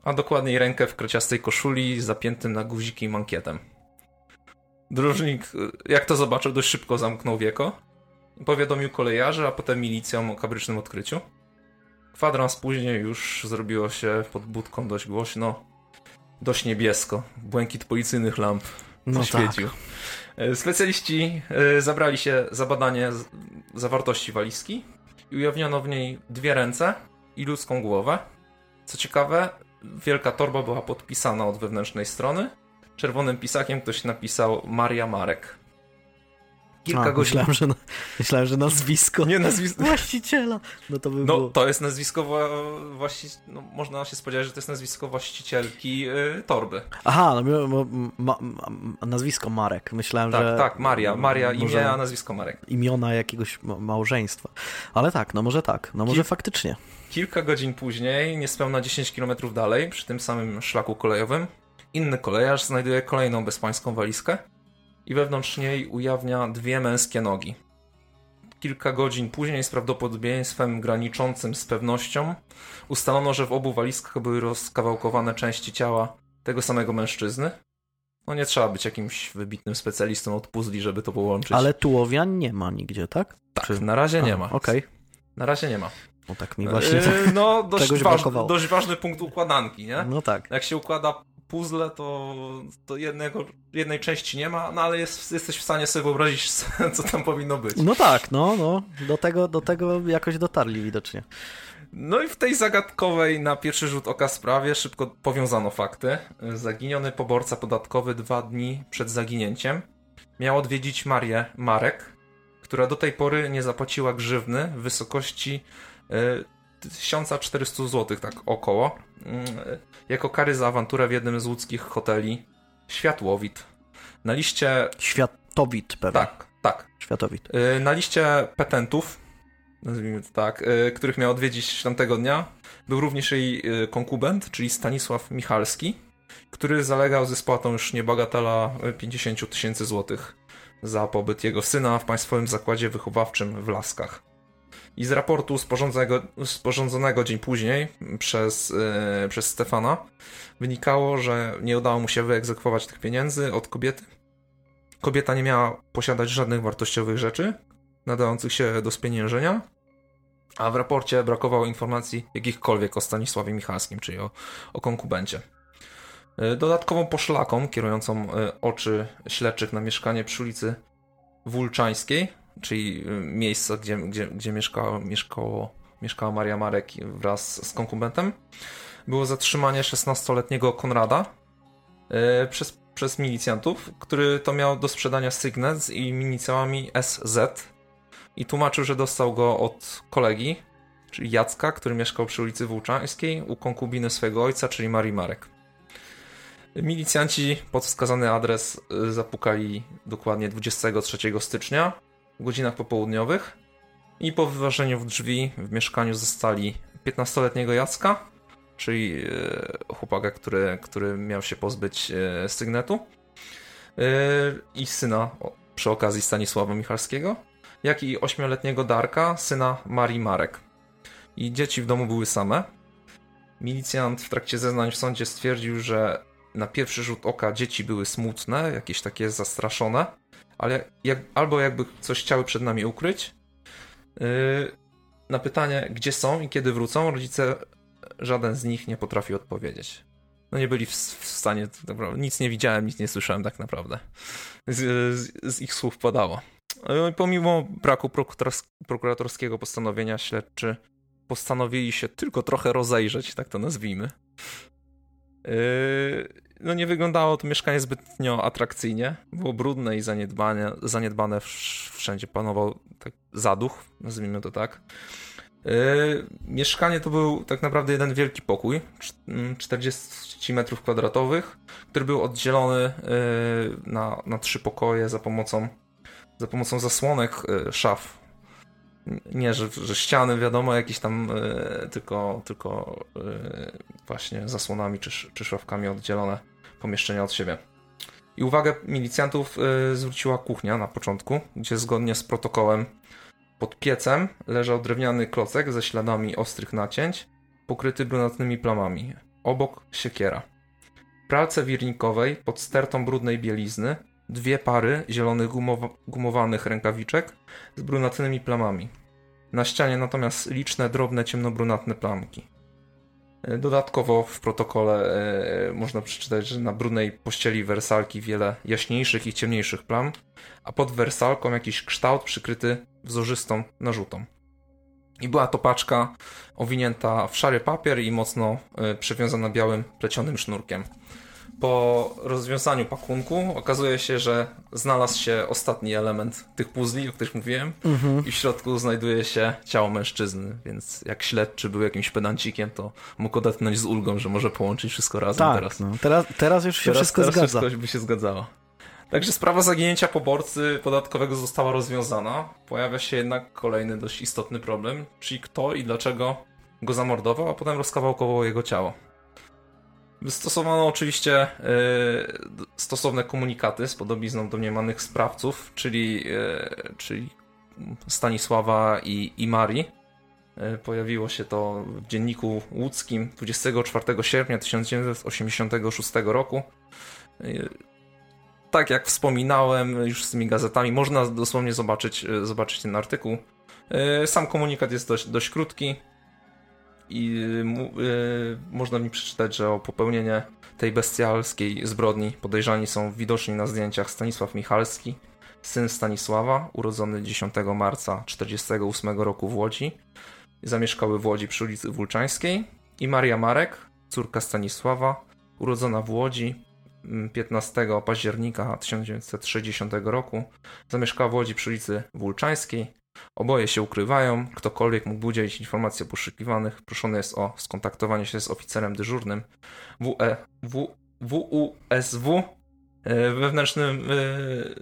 a dokładniej rękę w kreciastej koszuli zapiętym na guziki mankietem. Dróżnik, jak to zobaczył, dość szybko zamknął wieko. Powiadomił kolejarzy, a potem milicjom o kabrycznym odkryciu. Kwadrans później już zrobiło się pod budką dość głośno, dość niebiesko. Błękit policyjnych lamp no świecił. Tak. E, specjaliści e, zabrali się za badanie zawartości walizki i ujawniono w niej dwie ręce i ludzką głowę. Co ciekawe, wielka torba była podpisana od wewnętrznej strony. Czerwonym pisakiem ktoś napisał Maria Marek. Kilka A, godzin. Myślałem że, na, myślałem, że nazwisko. Nie nazwisko. Właściciela. No to by No było... to jest nazwisko właści... no, można się spodziewać, że to jest nazwisko właścicielki yy, torby. Aha, no, ma, ma, nazwisko Marek. Myślałem, tak, że... Tak, Maria. Maria imię, a nazwisko Marek. Imiona jakiegoś małżeństwa. Ale tak, no może tak. No może Kil... faktycznie. Kilka godzin później, niespełna 10 km dalej, przy tym samym szlaku kolejowym, inny kolejarz znajduje kolejną bezpańską walizkę i wewnątrz niej ujawnia dwie męskie nogi. Kilka godzin później, z prawdopodobieństwem graniczącym z pewnością, ustalono, że w obu walizkach były rozkawałkowane części ciała tego samego mężczyzny. No nie trzeba być jakimś wybitnym specjalistą od puzli, żeby to połączyć. Ale tułowia nie ma nigdzie, tak? Tak, Czy... na razie nie ma. Okej. Okay. Na razie nie ma. No tak mi właśnie. Yy, no, dość, waż, dość ważny punkt układanki, nie? No tak. Jak się układa puzzle, to, to jednego, jednej części nie ma, no ale jest, jesteś w stanie sobie wyobrazić, co tam powinno być. No tak, no, no. Do tego, do tego jakoś dotarli widocznie. No i w tej zagadkowej na pierwszy rzut oka sprawie szybko powiązano fakty. Zaginiony poborca podatkowy dwa dni przed zaginięciem miał odwiedzić Marię Marek, która do tej pory nie zapłaciła grzywny w wysokości 1400 zł, tak około, mm, jako kary za awanturę w jednym z łódzkich hoteli Światłowit. Na liście... Światowit pewnie. Tak, tak. Światowit. Y, na liście petentów, nazwijmy to tak, y, których miał odwiedzić tamtego dnia, był również jej y, konkubent, czyli Stanisław Michalski, który zalegał ze spłatą już niebagatela 50 tysięcy złotych za pobyt jego syna w Państwowym Zakładzie Wychowawczym w Laskach. I z raportu sporządzonego, sporządzonego dzień później przez, yy, przez Stefana wynikało, że nie udało mu się wyegzekwować tych pieniędzy od kobiety. Kobieta nie miała posiadać żadnych wartościowych rzeczy nadających się do spieniężenia, a w raporcie brakowało informacji jakichkolwiek o Stanisławie Michalskim, czyli o, o konkubencie. E, dodatkową poszlaką kierującą e, oczy śledczych na mieszkanie przy ulicy Wulczańskiej czyli y, miejsce, gdzie, gdzie, gdzie mieszkała, mieszkało, mieszkała Maria Marek wraz z konkubentem, było zatrzymanie 16-letniego Konrada yy, przez, przez milicjantów, który to miał do sprzedania sygnet z inicjałami SZ i tłumaczył, że dostał go od kolegi, czyli Jacka, który mieszkał przy ulicy Włóczańskiej u konkubiny swojego ojca, czyli Marii Marek. Milicjanci pod wskazany adres y, zapukali dokładnie 23 stycznia w godzinach popołudniowych i po wyważeniu w drzwi w mieszkaniu zostali 15-letniego Jacka, czyli y, chłopaka, który, który miał się pozbyć y, sygnetu i syna przy okazji Stanisława Michalskiego, jak i 8-letniego Darka, syna Marii Marek. I dzieci w domu były same. Milicjant w trakcie zeznań w sądzie stwierdził, że na pierwszy rzut oka dzieci były smutne, jakieś takie zastraszone, ale jak, albo jakby coś chciały przed nami ukryć. Yy, na pytanie, gdzie są i kiedy wrócą, rodzice żaden z nich nie potrafił odpowiedzieć. No nie byli w, w stanie, nic nie widziałem, nic nie słyszałem tak naprawdę. Z, z, z ich słów padało. Yy, pomimo braku prokuratorskiego postanowienia, śledczy postanowili się tylko trochę rozejrzeć, tak to nazwijmy. Yy, no nie wyglądało to mieszkanie zbytnio atrakcyjnie. Było brudne i zaniedbane, zaniedbane wszędzie panował tak zaduch, nazwijmy to tak. Yy, mieszkanie to był tak naprawdę jeden wielki pokój, 40 mm, metrów kwadratowych, który był oddzielony yy, na, na trzy pokoje za pomocą, za pomocą zasłonek szaf nie, że, że ściany, wiadomo, jakieś tam y, tylko, tylko y, właśnie zasłonami czy, czy szafkami oddzielone pomieszczenia od siebie. I uwagę milicjantów y, zwróciła kuchnia na początku, gdzie zgodnie z protokołem pod piecem leżał drewniany klocek ze śladami ostrych nacięć, pokryty brunatnymi plamami. Obok siekiera. Pralce wirnikowej pod stertą brudnej bielizny dwie pary zielonych gumow gumowanych rękawiczek z brunatnymi plamami. Na ścianie natomiast liczne, drobne, ciemnobrunatne plamki. E, dodatkowo w protokole e, można przeczytać, że na brudnej pościeli wersalki wiele jaśniejszych i ciemniejszych plam, a pod wersalką jakiś kształt przykryty wzorzystą narzutą. I była to paczka owinięta w szary papier i mocno e, przywiązana białym plecionym sznurkiem po rozwiązaniu pakunku okazuje się, że znalazł się ostatni element tych puzli, o których mówiłem mhm. i w środku znajduje się ciało mężczyzny, więc jak śledczy był jakimś pedancikiem, to mógł odetchnąć z ulgą, że może połączyć wszystko razem tak, teraz. No. teraz. Teraz już się teraz, wszystko teraz zgadza. Wszystko by się zgadzało. Także sprawa zaginięcia poborcy podatkowego została rozwiązana. Pojawia się jednak kolejny dość istotny problem, czyli kto i dlaczego go zamordował, a potem rozkawałkował jego ciało. Wystosowano oczywiście y, stosowne komunikaty z podobizną domniemanych sprawców, czyli, y, czyli Stanisława i, i Marii. Y, pojawiło się to w dzienniku łódzkim 24 sierpnia 1986 roku. Tak jak wspominałem już z tymi gazetami, można dosłownie zobaczyć, zobaczyć ten artykuł. Sam komunikat jest dość, dość krótki i yy, można mi przeczytać, że o popełnienie tej bestialskiej zbrodni podejrzani są widoczni na zdjęciach Stanisław Michalski, syn Stanisława, urodzony 10 marca 1948 roku w Łodzi. Zamieszkały w Łodzi przy ulicy Wulczańskiej i Maria Marek, córka Stanisława, urodzona w Łodzi 15 października 1960 roku. Zamieszkała w Łodzi przy ulicy Wulczańskiej. Oboje się ukrywają. Ktokolwiek mógł udzielić informacji o poszukiwanych, proszony jest o skontaktowanie się z oficerem dyżurnym WE, w, WUSW e, wewnętrznym e,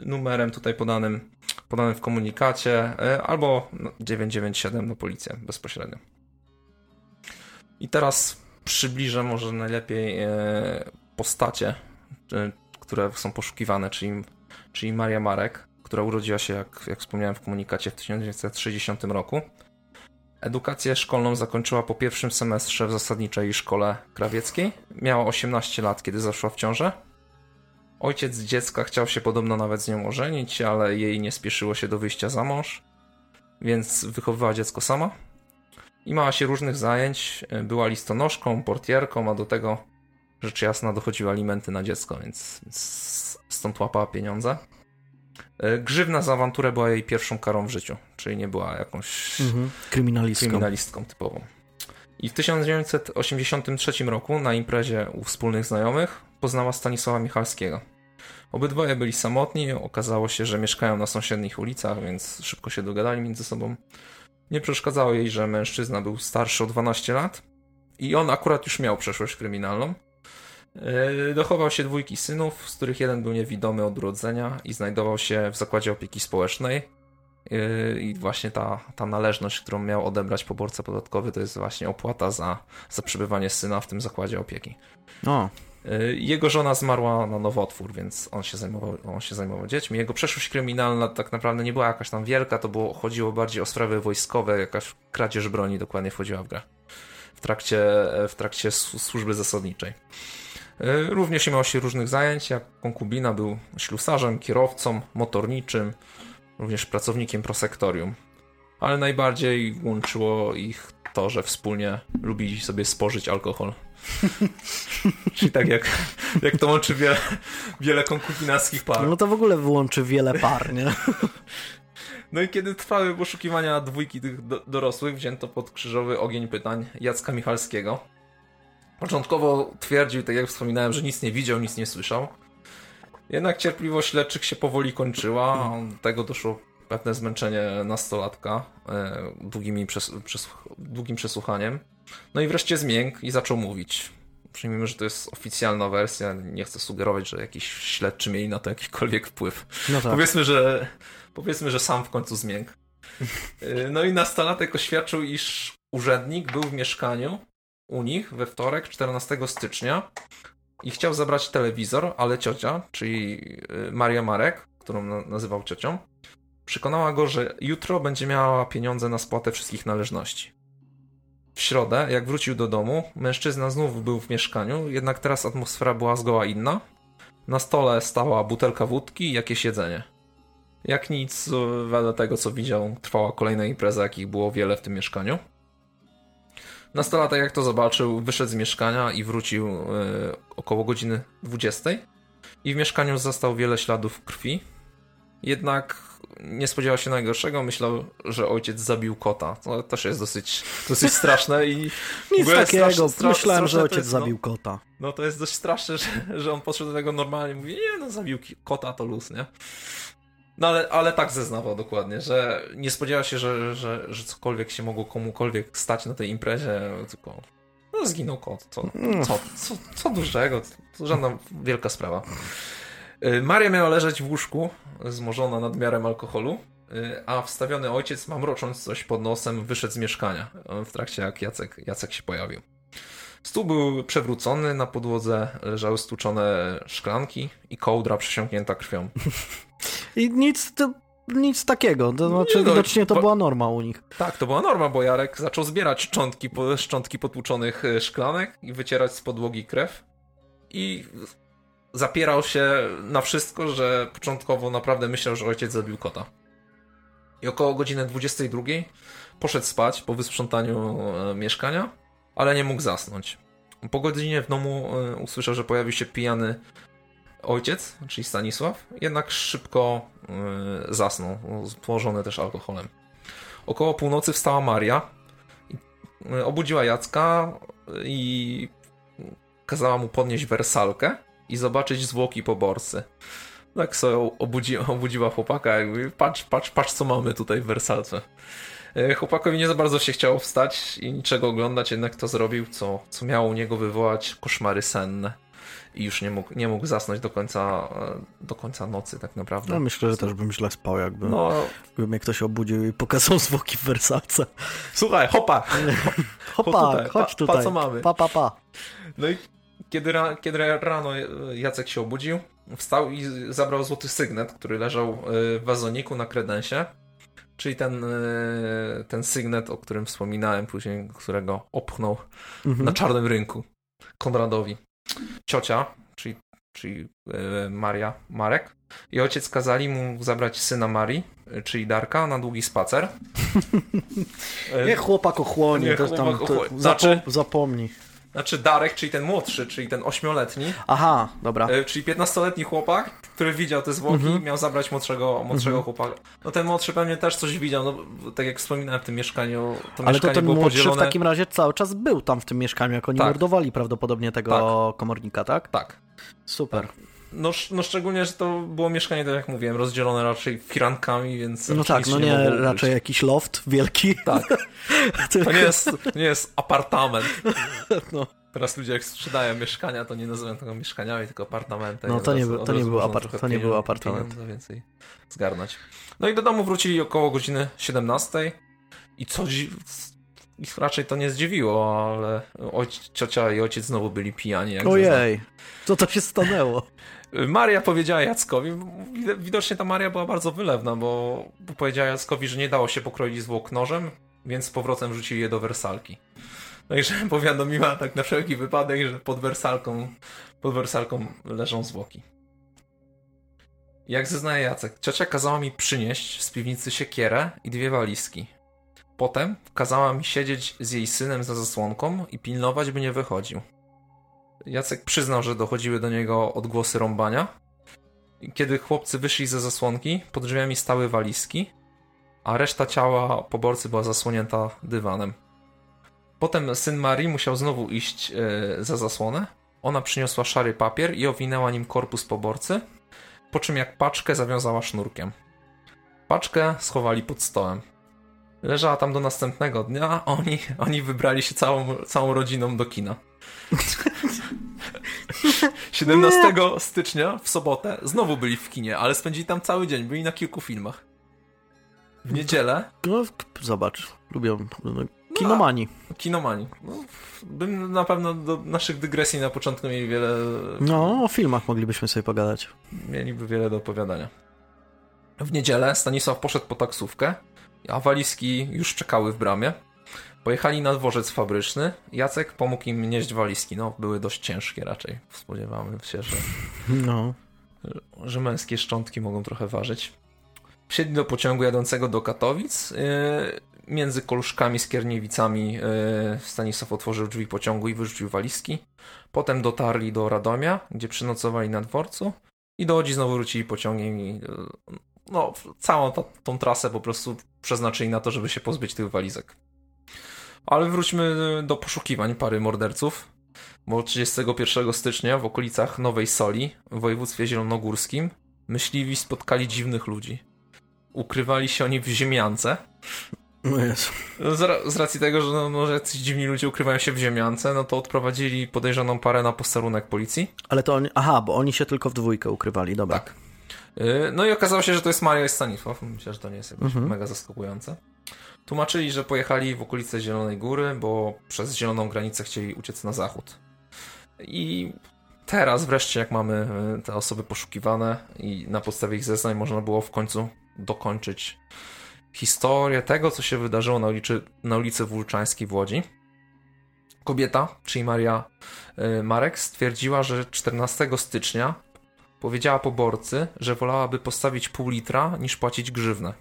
numerem tutaj podanym, podanym w komunikacie e, albo 997 do policji bezpośrednio. I teraz przybliżę może najlepiej postacie, które są poszukiwane, czyli, czyli Maria Marek która urodziła się, jak, jak wspomniałem w komunikacie, w 1960 roku. Edukację szkolną zakończyła po pierwszym semestrze w zasadniczej szkole krawieckiej. Miała 18 lat, kiedy zaszła w ciążę. Ojciec dziecka chciał się podobno nawet z nią ożenić, ale jej nie spieszyło się do wyjścia za mąż, więc wychowywała dziecko sama. I mała się różnych zajęć. Była listonoszką, portierką, a do tego rzecz jasna dochodziły alimenty na dziecko, więc, więc stąd łapała pieniądze. E, grzywna za awanturę była jej pierwszą karą w życiu, czyli nie była jakąś mhm. kryminalistką. kryminalistką typową. I w 1983 roku na imprezie u wspólnych znajomych poznała Stanisława Michalskiego. Obydwoje byli samotni, okazało się, że mieszkają na sąsiednich ulicach, więc szybko się dogadali między sobą. Nie przeszkadzało jej, że mężczyzna był starszy o 12 lat i on akurat już miał przeszłość kryminalną. E, dochował się dwójki synów, z których jeden był niewidomy od urodzenia i znajdował się w zakładzie opieki społecznej. E, I właśnie ta, ta należność, którą miał odebrać poborca podatkowy, to jest właśnie opłata za, za przebywanie syna w tym zakładzie opieki. O. E, jego żona zmarła na nowotwór, więc on się, zajmował, on się zajmował dziećmi. Jego przeszłość kryminalna tak naprawdę nie była jakaś tam wielka, to było, chodziło bardziej o sprawy wojskowe, jakaś kradzież broni dokładnie wchodziła w grę w trakcie, w trakcie służby zasadniczej. E, również miał się różnych zajęć, jak konkubina był ślusarzem, kierowcą, motorniczym, również pracownikiem prosektorium. Ale najbardziej łączyło ich to, że wspólnie lubili sobie spożyć alkohol. Czyli tak jak, jak to łączy wiele, wiele konkubinackich par. No to w ogóle wyłączy wiele par, nie? No i kiedy trwały poszukiwania dwójki tych do, dorosłych, wzięto pod krzyżowy ogień pytań Jacka Michalskiego. Początkowo twierdził, tak jak wspominałem, że nic nie widział, nic nie słyszał. Jednak cierpliwość śledczych się powoli kończyła. Do tego doszło pewne zmęczenie nastolatka e, długimi przes przes długim przesłuchaniem. No i wreszcie zmiękł i zaczął mówić. Przyjmijmy, że to jest oficjalna wersja. Nie chcę sugerować, że jakiś śledczy mieli na to jakikolwiek wpływ. No tak. Powiedzmy, że powiedzmy, że sam w końcu zmiękł. E, no i nastolatek oświadczył, iż urzędnik był w mieszkaniu u nich we wtorek, 14 stycznia i chciał zabrać telewizor, ale ciocia, czyli y, Maria Marek, którą nazywał ciocią, przekonała go, że jutro będzie miała pieniądze na spłatę wszystkich należności. W środę, jak wrócił do domu, mężczyzna znów był w mieszkaniu, jednak teraz atmosfera była zgoła inna. Na stole stała butelka wódki i jakieś jedzenie. Jak nic, wedle tego co widział, trwała kolejna impreza, jakich było wiele w tym mieszkaniu. Nastolatek jak to zobaczył, wyszedł z mieszkania i wrócił e, około godziny 20. I w mieszkaniu zastał wiele śladów krwi. Jednak nie spodziewał się najgorszego, myślał, że ojciec zabił kota. To też jest dosyć, dosyć straszne i... Nic takiego, straszne, myślałem, że ojciec jest, no. zabił no, kota. No to jest dość straszne, że, że on podszedł do tego normalnie mówi, nie no, zabił kota, to luz, nie? No ale, ale tak zeznawał dokładnie, że nie spodziewał się, że, że, że cokolwiek się mogło komukolwiek stać na tej imprezie, tylko no, zginął kot. Co, mm. co, co, co dużego, to żadna wielka sprawa. Y, Maria miała leżeć w łóżku, zmożona nadmiarem alkoholu, y, a wstawiony ojciec, mamrocząc coś pod nosem, wyszedł z mieszkania w trakcie jak Jacek, Jacek się pojawił. Stół był przewrócony, na podłodze leżały stłuczone szklanki i kołdra przesiąknięta krwią. I nic, to, nic takiego, to znaczy no, widocznie to bo, była norma u nich. Tak, to była norma, bo Jarek zaczął zbierać szczątki, szczątki potłuczonych e, szklanek i wycierać z podłogi krew i zapierał się na wszystko, że początkowo naprawdę myślał, że ojciec zabił kota. I około godziny 22 poszedł spać po wysprzątaniu e, mieszkania, ale nie mógł zasnąć. Po godzinie w domu e, usłyszał, że pojawił się pijany ojciec, czyli Stanisław, jednak szybko yy, zasnął, położony też alkoholem. Około północy wstała Maria, yy, obudziła Jacka i kazała mu podnieść wersalkę i zobaczyć zwłoki poborcy. Tak sobie obudzi, obudziła chłopaka mówi, patrz, patrz, patrz co mamy tutaj w wersalce. Yy, chłopakowi nie za bardzo się chciało wstać i niczego oglądać, jednak to zrobił, co, co miało u niego wywołać koszmary senne i już nie mógł, nie mógł zasnąć do końca, e, do końca nocy tak naprawdę. No myślę, że też bym źle spał, jakby, no, jakby mnie ktoś obudził i pokazał zwłoki w wersalce. Słuchaj, hopa! Hopa, chodź tutaj. Pa, co mamy? Pa, pa, pa. No i kiedy, ra, kiedy rano Jacek się obudził, wstał i zabrał złoty sygnet, który leżał e, w wazoniku na kredensie. Czyli ten, e, ten sygnet, o którym wspominałem później, którego opchnął mhm. na czarnym rynku Konradowi ciocia, czyli, czyli e, Maria, Marek i ojciec kazali mu zabrać syna Marii, e, czyli Darka, na długi spacer. Niech chłopak ochłonie, Nie, to chłopak tam, to znaczy, zapomnij. Znaczy Darek, czyli ten młodszy, czyli ten ośmioletni. Aha, dobra. E, czyli 15-letni chłopak, który widział te zwłoki, mhm. miał zabrać młodszego, młodszego mhm. chłopaka. No ten młodszy pewnie też coś widział, no tak jak wspominałem w tym mieszkaniu, to Ale mieszkanie to ten było młodszy podzielone... w takim razie cały czas był tam w tym mieszkaniu, jak oni tak. mordowali prawdopodobnie tego tak. komornika, tak? Tak. Super. Tak. No, no szczególnie, że to było mieszkanie, tak jak mówiłem, rozdzielone raczej firankami, więc... No tak, no nie, nie raczej jakiś loft wielki. Tak. To nie jest, nie jest apartament. No. Teraz ludzie jak sprzedają mieszkania, to nie nazywają tego mieszkaniami, tylko apartamenty. No to nie, był, to nie, był, apart to nie był apartament. więcej zgarnąć. No i do domu wrócili około godziny 17 i co ich raczej to nie zdziwiło, ale ojc, ciocia i ojciec znowu byli pijani. Ojej, co to się stanęło? Maria powiedziała Jackowi, widocznie ta Maria była bardzo wylewna, bo, powiedziała Jackowi, że nie dało się pokroić zwłok nożem, więc z powrotem wrzucili je do wersalki. No i że powiadomiła tak na wszelki wypadek, że pod wersalką, pod wersalką leżą zwłoki. Jak zeznaje Jacek, ciocia kazała mi przynieść z piwnicy siekierę i dwie walizki. Potem kazała mi siedzieć z jej synem za zasłonką i pilnować, by nie wychodził. Jacek przyznał, że dochodziły do niego odgłosy rąbania. Kiedy chłopcy wyszli ze zasłonki, pod drzwiami stały walizki, a reszta ciała poborcy była zasłonięta dywanem. Potem syn Marii musiał znowu iść yy, za zasłonę. Ona przyniosła szary papier i owinęła nim korpus poborcy, po czym jak paczkę zawiązała sznurkiem. Paczkę schowali pod stołem. Leżała tam do następnego dnia, a oni, oni wybrali się całą, całą rodziną do kina. 17 stycznia w sobotę znowu byli w kinie, ale spędzili tam cały dzień, byli na kilku filmach. W niedzielę. No, zobacz, lubią no, kinomani. No, kinomani. No, bym na pewno do naszych dygresji na początku mieli wiele. No, o filmach moglibyśmy sobie pogadać. Mieliby wiele do opowiadania. W niedzielę Stanisław poszedł po taksówkę, a walizki już czekały w bramie. Pojechali na dworzec fabryczny. Jacek pomógł im nieść walizki. No, były dość ciężkie raczej. Spodziewamy się, że, no. że męskie szczątki mogą trochę ważyć. Wsiedli do pociągu jadącego do Katowic. Yy, między koluszkami z Kierniewicami yy, Stanisław otworzył drzwi pociągu i wyrzucił walizki. Potem dotarli do Radomia, gdzie przynocowali na dworcu. I do Łodzi znowu wrócili pociągiem i yy, no, całą tą trasę po prostu przeznaczyli na to, żeby się pozbyć tych walizek. Ale wróćmy do poszukiwań pary morderców. Bo 31 stycznia w okolicach Nowej Soli w województwie zielonogórskim myśliwi spotkali dziwnych ludzi. Ukrywali się oni w ziemiance. No jest. Z, racji tego, że, no, no, jacyś dziwni ludzie ukrywają się w ziemiance, no to odprowadzili podejrzaną parę na posterunek policji. Ale to oni, aha, bo oni się tylko w dwójkę ukrywali, dobra. Tak. Y, no i okazało się, że to jest Maria i Stanisław. Myślę, że to nie jest jakoś mhm. mega zaskakujące. Tłumaczyli, że pojechali w okolice Zielonej Góry, bo przez zieloną granicę chcieli uciec na zachód. I teraz wreszcie, jak mamy e, te osoby poszukiwane i na podstawie ich zeznań można było w końcu dokończyć historię tego, co się wydarzyło na ulicy, na ulicy Wulczańskiej w Łodzi. Kobieta, czyli Maria e, Marek, stwierdziła, że 14 stycznia powiedziała poborcy, że wolałaby postawić pół litra niż płacić grzywnę.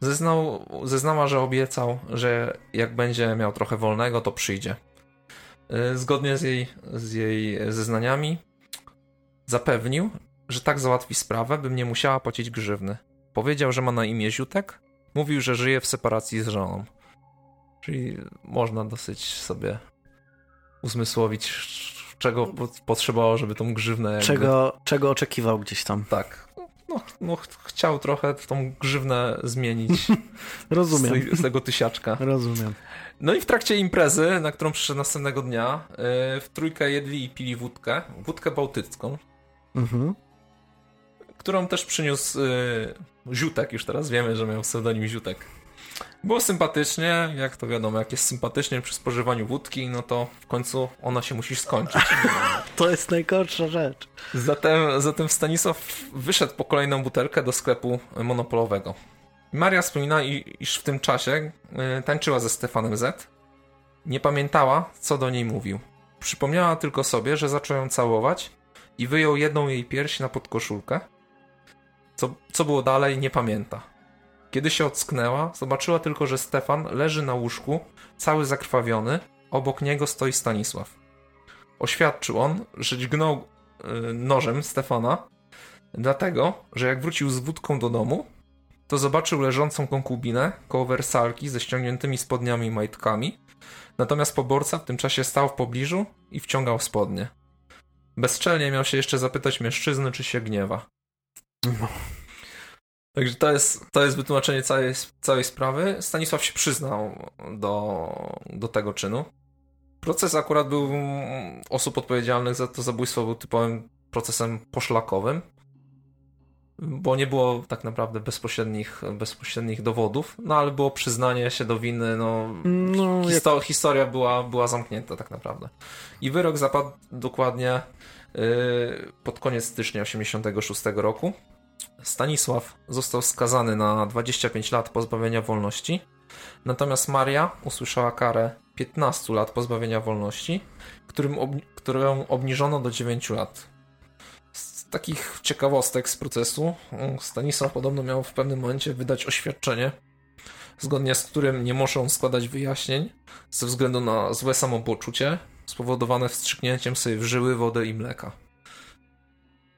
Zeznał, zeznała, że obiecał, że jak będzie miał trochę wolnego, to przyjdzie. Y, zgodnie z jej, z jej zeznaniami, zapewnił, że tak załatwi sprawę, bym nie musiała płacić grzywny. Powiedział, że ma na imię Ziutek, mówił, że żyje w separacji z żoną. Czyli można dosyć sobie uzmysłowić, czego potrzebowało, żeby tą grzywnę. Jakby... Czego, czego oczekiwał gdzieś tam. Tak no, no, chciał trochę tą grzywnę zmienić. Rozumiem. Z, z, tego tysiaczka. Rozumiem. No i w trakcie imprezy, na którą przyszedł następnego dnia, yy, w trójkę jedli i pili wódkę, wódkę bałtycką, mhm. którą też przyniósł yy, Ziutek, już teraz wiemy, że miał pseudonim Ziutek. Było sympatycznie, jak to wiadomo, jak jest sympatycznie przy spożywaniu wódki, no to w końcu ona się musi skończyć. to jest najgorsza rzecz. Zatem, zatem Stanisław wyszedł po kolejną butelkę do sklepu monopolowego. Maria wspomina, iż w tym czasie e, tańczyła ze Stefanem Z. Nie pamiętała, co do niej mówił. Przypomniała tylko sobie, że zaczął ją całować i wyjął jedną jej pierś na podkoszulkę. Co, co było dalej, nie pamięta. Kiedy się ocknęła, zobaczyła tylko, że Stefan leży na łóżku, cały zakrwawiony, obok niego stoi Stanisław. Oświadczył on, że dźgnął yy, nożem Stefana, dlatego, że jak wrócił z wódką do domu, to zobaczył leżącą konkubinę koło wersalki ze ściągniętymi spodniami i majtkami, natomiast poborca w tym czasie stał w pobliżu i wciągał spodnie. Bezczelnie miał się jeszcze zapytać mężczyzny, czy się gniewa. No. Także to jest, to jest wytłumaczenie całej, całej sprawy. Stanisław się przyznał do, do tego czynu. Proces akurat był osób odpowiedzialnych za to zabójstwo był typowym procesem poszlakowym, bo nie było tak naprawdę bezpośrednich, bezpośrednich dowodów, no ale było przyznanie się do winy, no, no histo jak... historia była, była zamknięta tak naprawdę. I wyrok zapadł dokładnie yy, pod koniec stycznia 1986 roku. Stanisław został skazany na 25 lat pozbawienia wolności, natomiast Maria usłyszała karę 15 lat pozbawienia wolności, którym ob którą obniżono do 9 lat. Z takich ciekawostek z procesu Stanisław podobno miał w pewnym momencie wydać oświadczenie, zgodnie z którym nie muszą składać wyjaśnień ze względu na złe samopoczucie spowodowane wstrzyknięciem sobie w żyły wody i mleka.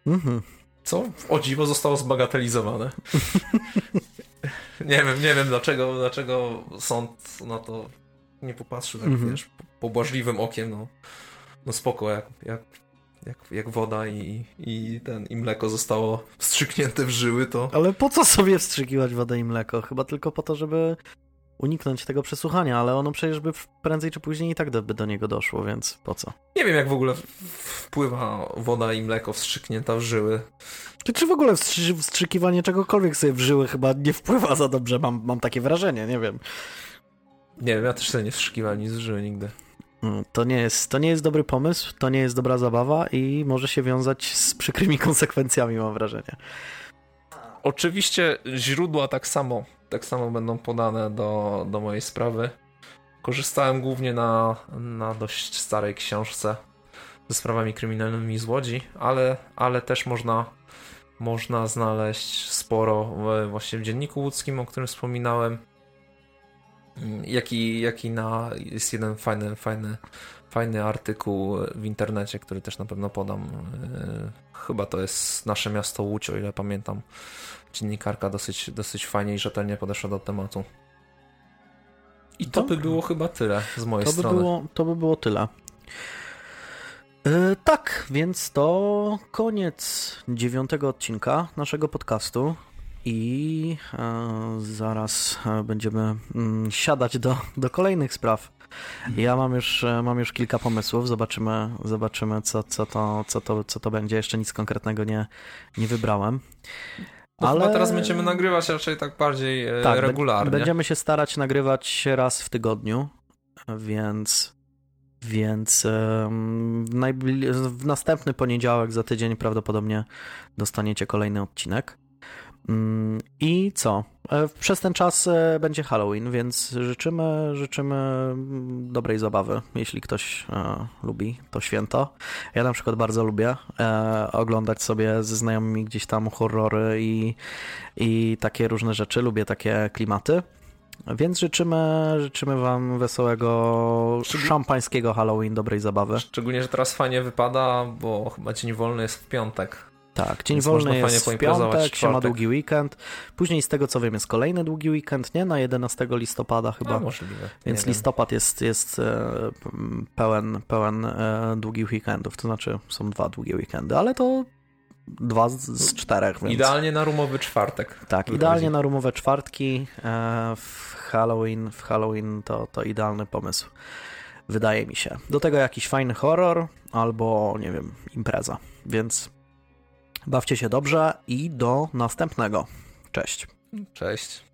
Mhm. Co o dziwo zostało zbagatelizowane. nie wiem, nie wiem dlaczego, dlaczego sąd na to nie popatrzył tak, mm -hmm. wiesz, pobłażliwym okiem, no, no spoko, jak, jak, jak, jak woda i, i ten, i mleko zostało wstrzyknięte w żyły, to... Ale po co sobie wstrzykiwać wodę i mleko? Chyba tylko po to, żeby uniknąć tego przesłuchania, ale ono przecież by prędzej czy później i tak by do niego doszło, więc po co? Nie wiem, jak w ogóle wpływa woda i mleko wstrzyknięta w żyły. Czy, czy w ogóle wstrzykiwanie czegokolwiek sobie w żyły chyba nie wpływa za dobrze, mam, mam takie wrażenie, nie wiem. Nie wiem, ja też sobie nie wstrzykiwałem nic z żyły nigdy. Mm, to nie, jest, to nie jest dobry pomysł, to nie jest dobra zabawa i może się wiązać z przykrymi konsekwencjami, mam wrażenie. Oczywiście źródła tak samo tak samo będą podane do, do mojej sprawy. Korzystałem głównie na, na dość starej książce ze sprawami kryminalnymi z Łodzi, ale, ale też można, można znaleźć sporo właśnie w dzienniku łódzkim, o którym wspominałem. Jaki, jaki na, jest jeden fajny, fajny, fajny artykuł w internecie, który też na pewno podam. Chyba to jest nasze miasto Łódź, o ile pamiętam dziennikarka dosyć, dosyć fajnie i rzetelnie podeszła do tematu. I to by było chyba tyle z mojej to strony. By było, to by było tyle. Yy, tak, więc to koniec dziewiątego odcinka naszego podcastu i yy, zaraz e, będziemy yy, siadać do, do kolejnych spraw. Ja mam już, mam już kilka pomysłów, zobaczymy, zobaczymy co, co, to, co, to, co to będzie. Jeszcze nic konkretnego nie, nie wybrałem. No ale teraz będziemy nagrywać raczej tak bardziej e, tak, regularnie. Będziemy się starać nagrywać raz w tygodniu, więc więc w następny poniedziałek za tydzień prawdopodobnie dostaniecie kolejny odcinek. Mm, I co? E, przez ten czas e, będzie Halloween, więc życzymy, życzymy mm, dobrej zabawy, jeśli ktoś e, lubi to święto. Ja na przykład bardzo lubię e, oglądać sobie ze znajomymi gdzieś tam horrory i, i takie różne rzeczy. Lubię takie klimaty. Więc życzymy, życzymy Wam wesołego, szampańskiego Halloween, dobrej zabawy. Szczególnie, że teraz fajnie wypada, bo chyba dzień wolny jest w piątek. Tak, dzień Więc wolny jest w piątek, się ma długi weekend. Później z tego co wiem jest kolejny długi weekend, nie? Na 11 listopada chyba. A, możliwe. Więc listopad jest, jest e, pełen, pełen e, długich weekendów, to znaczy są dwa długie weekendy, ale to dwa z, z czterech. Więc... Idealnie na rumowy czwartek. Tak, idealnie na rumowe czwartki e, w Halloween, w Halloween to, to idealny pomysł. Wydaje mi się. Do tego jakiś fajny horror albo, nie wiem, impreza. Więc Bawcie się dobrze i do następnego. Cześć. Cześć.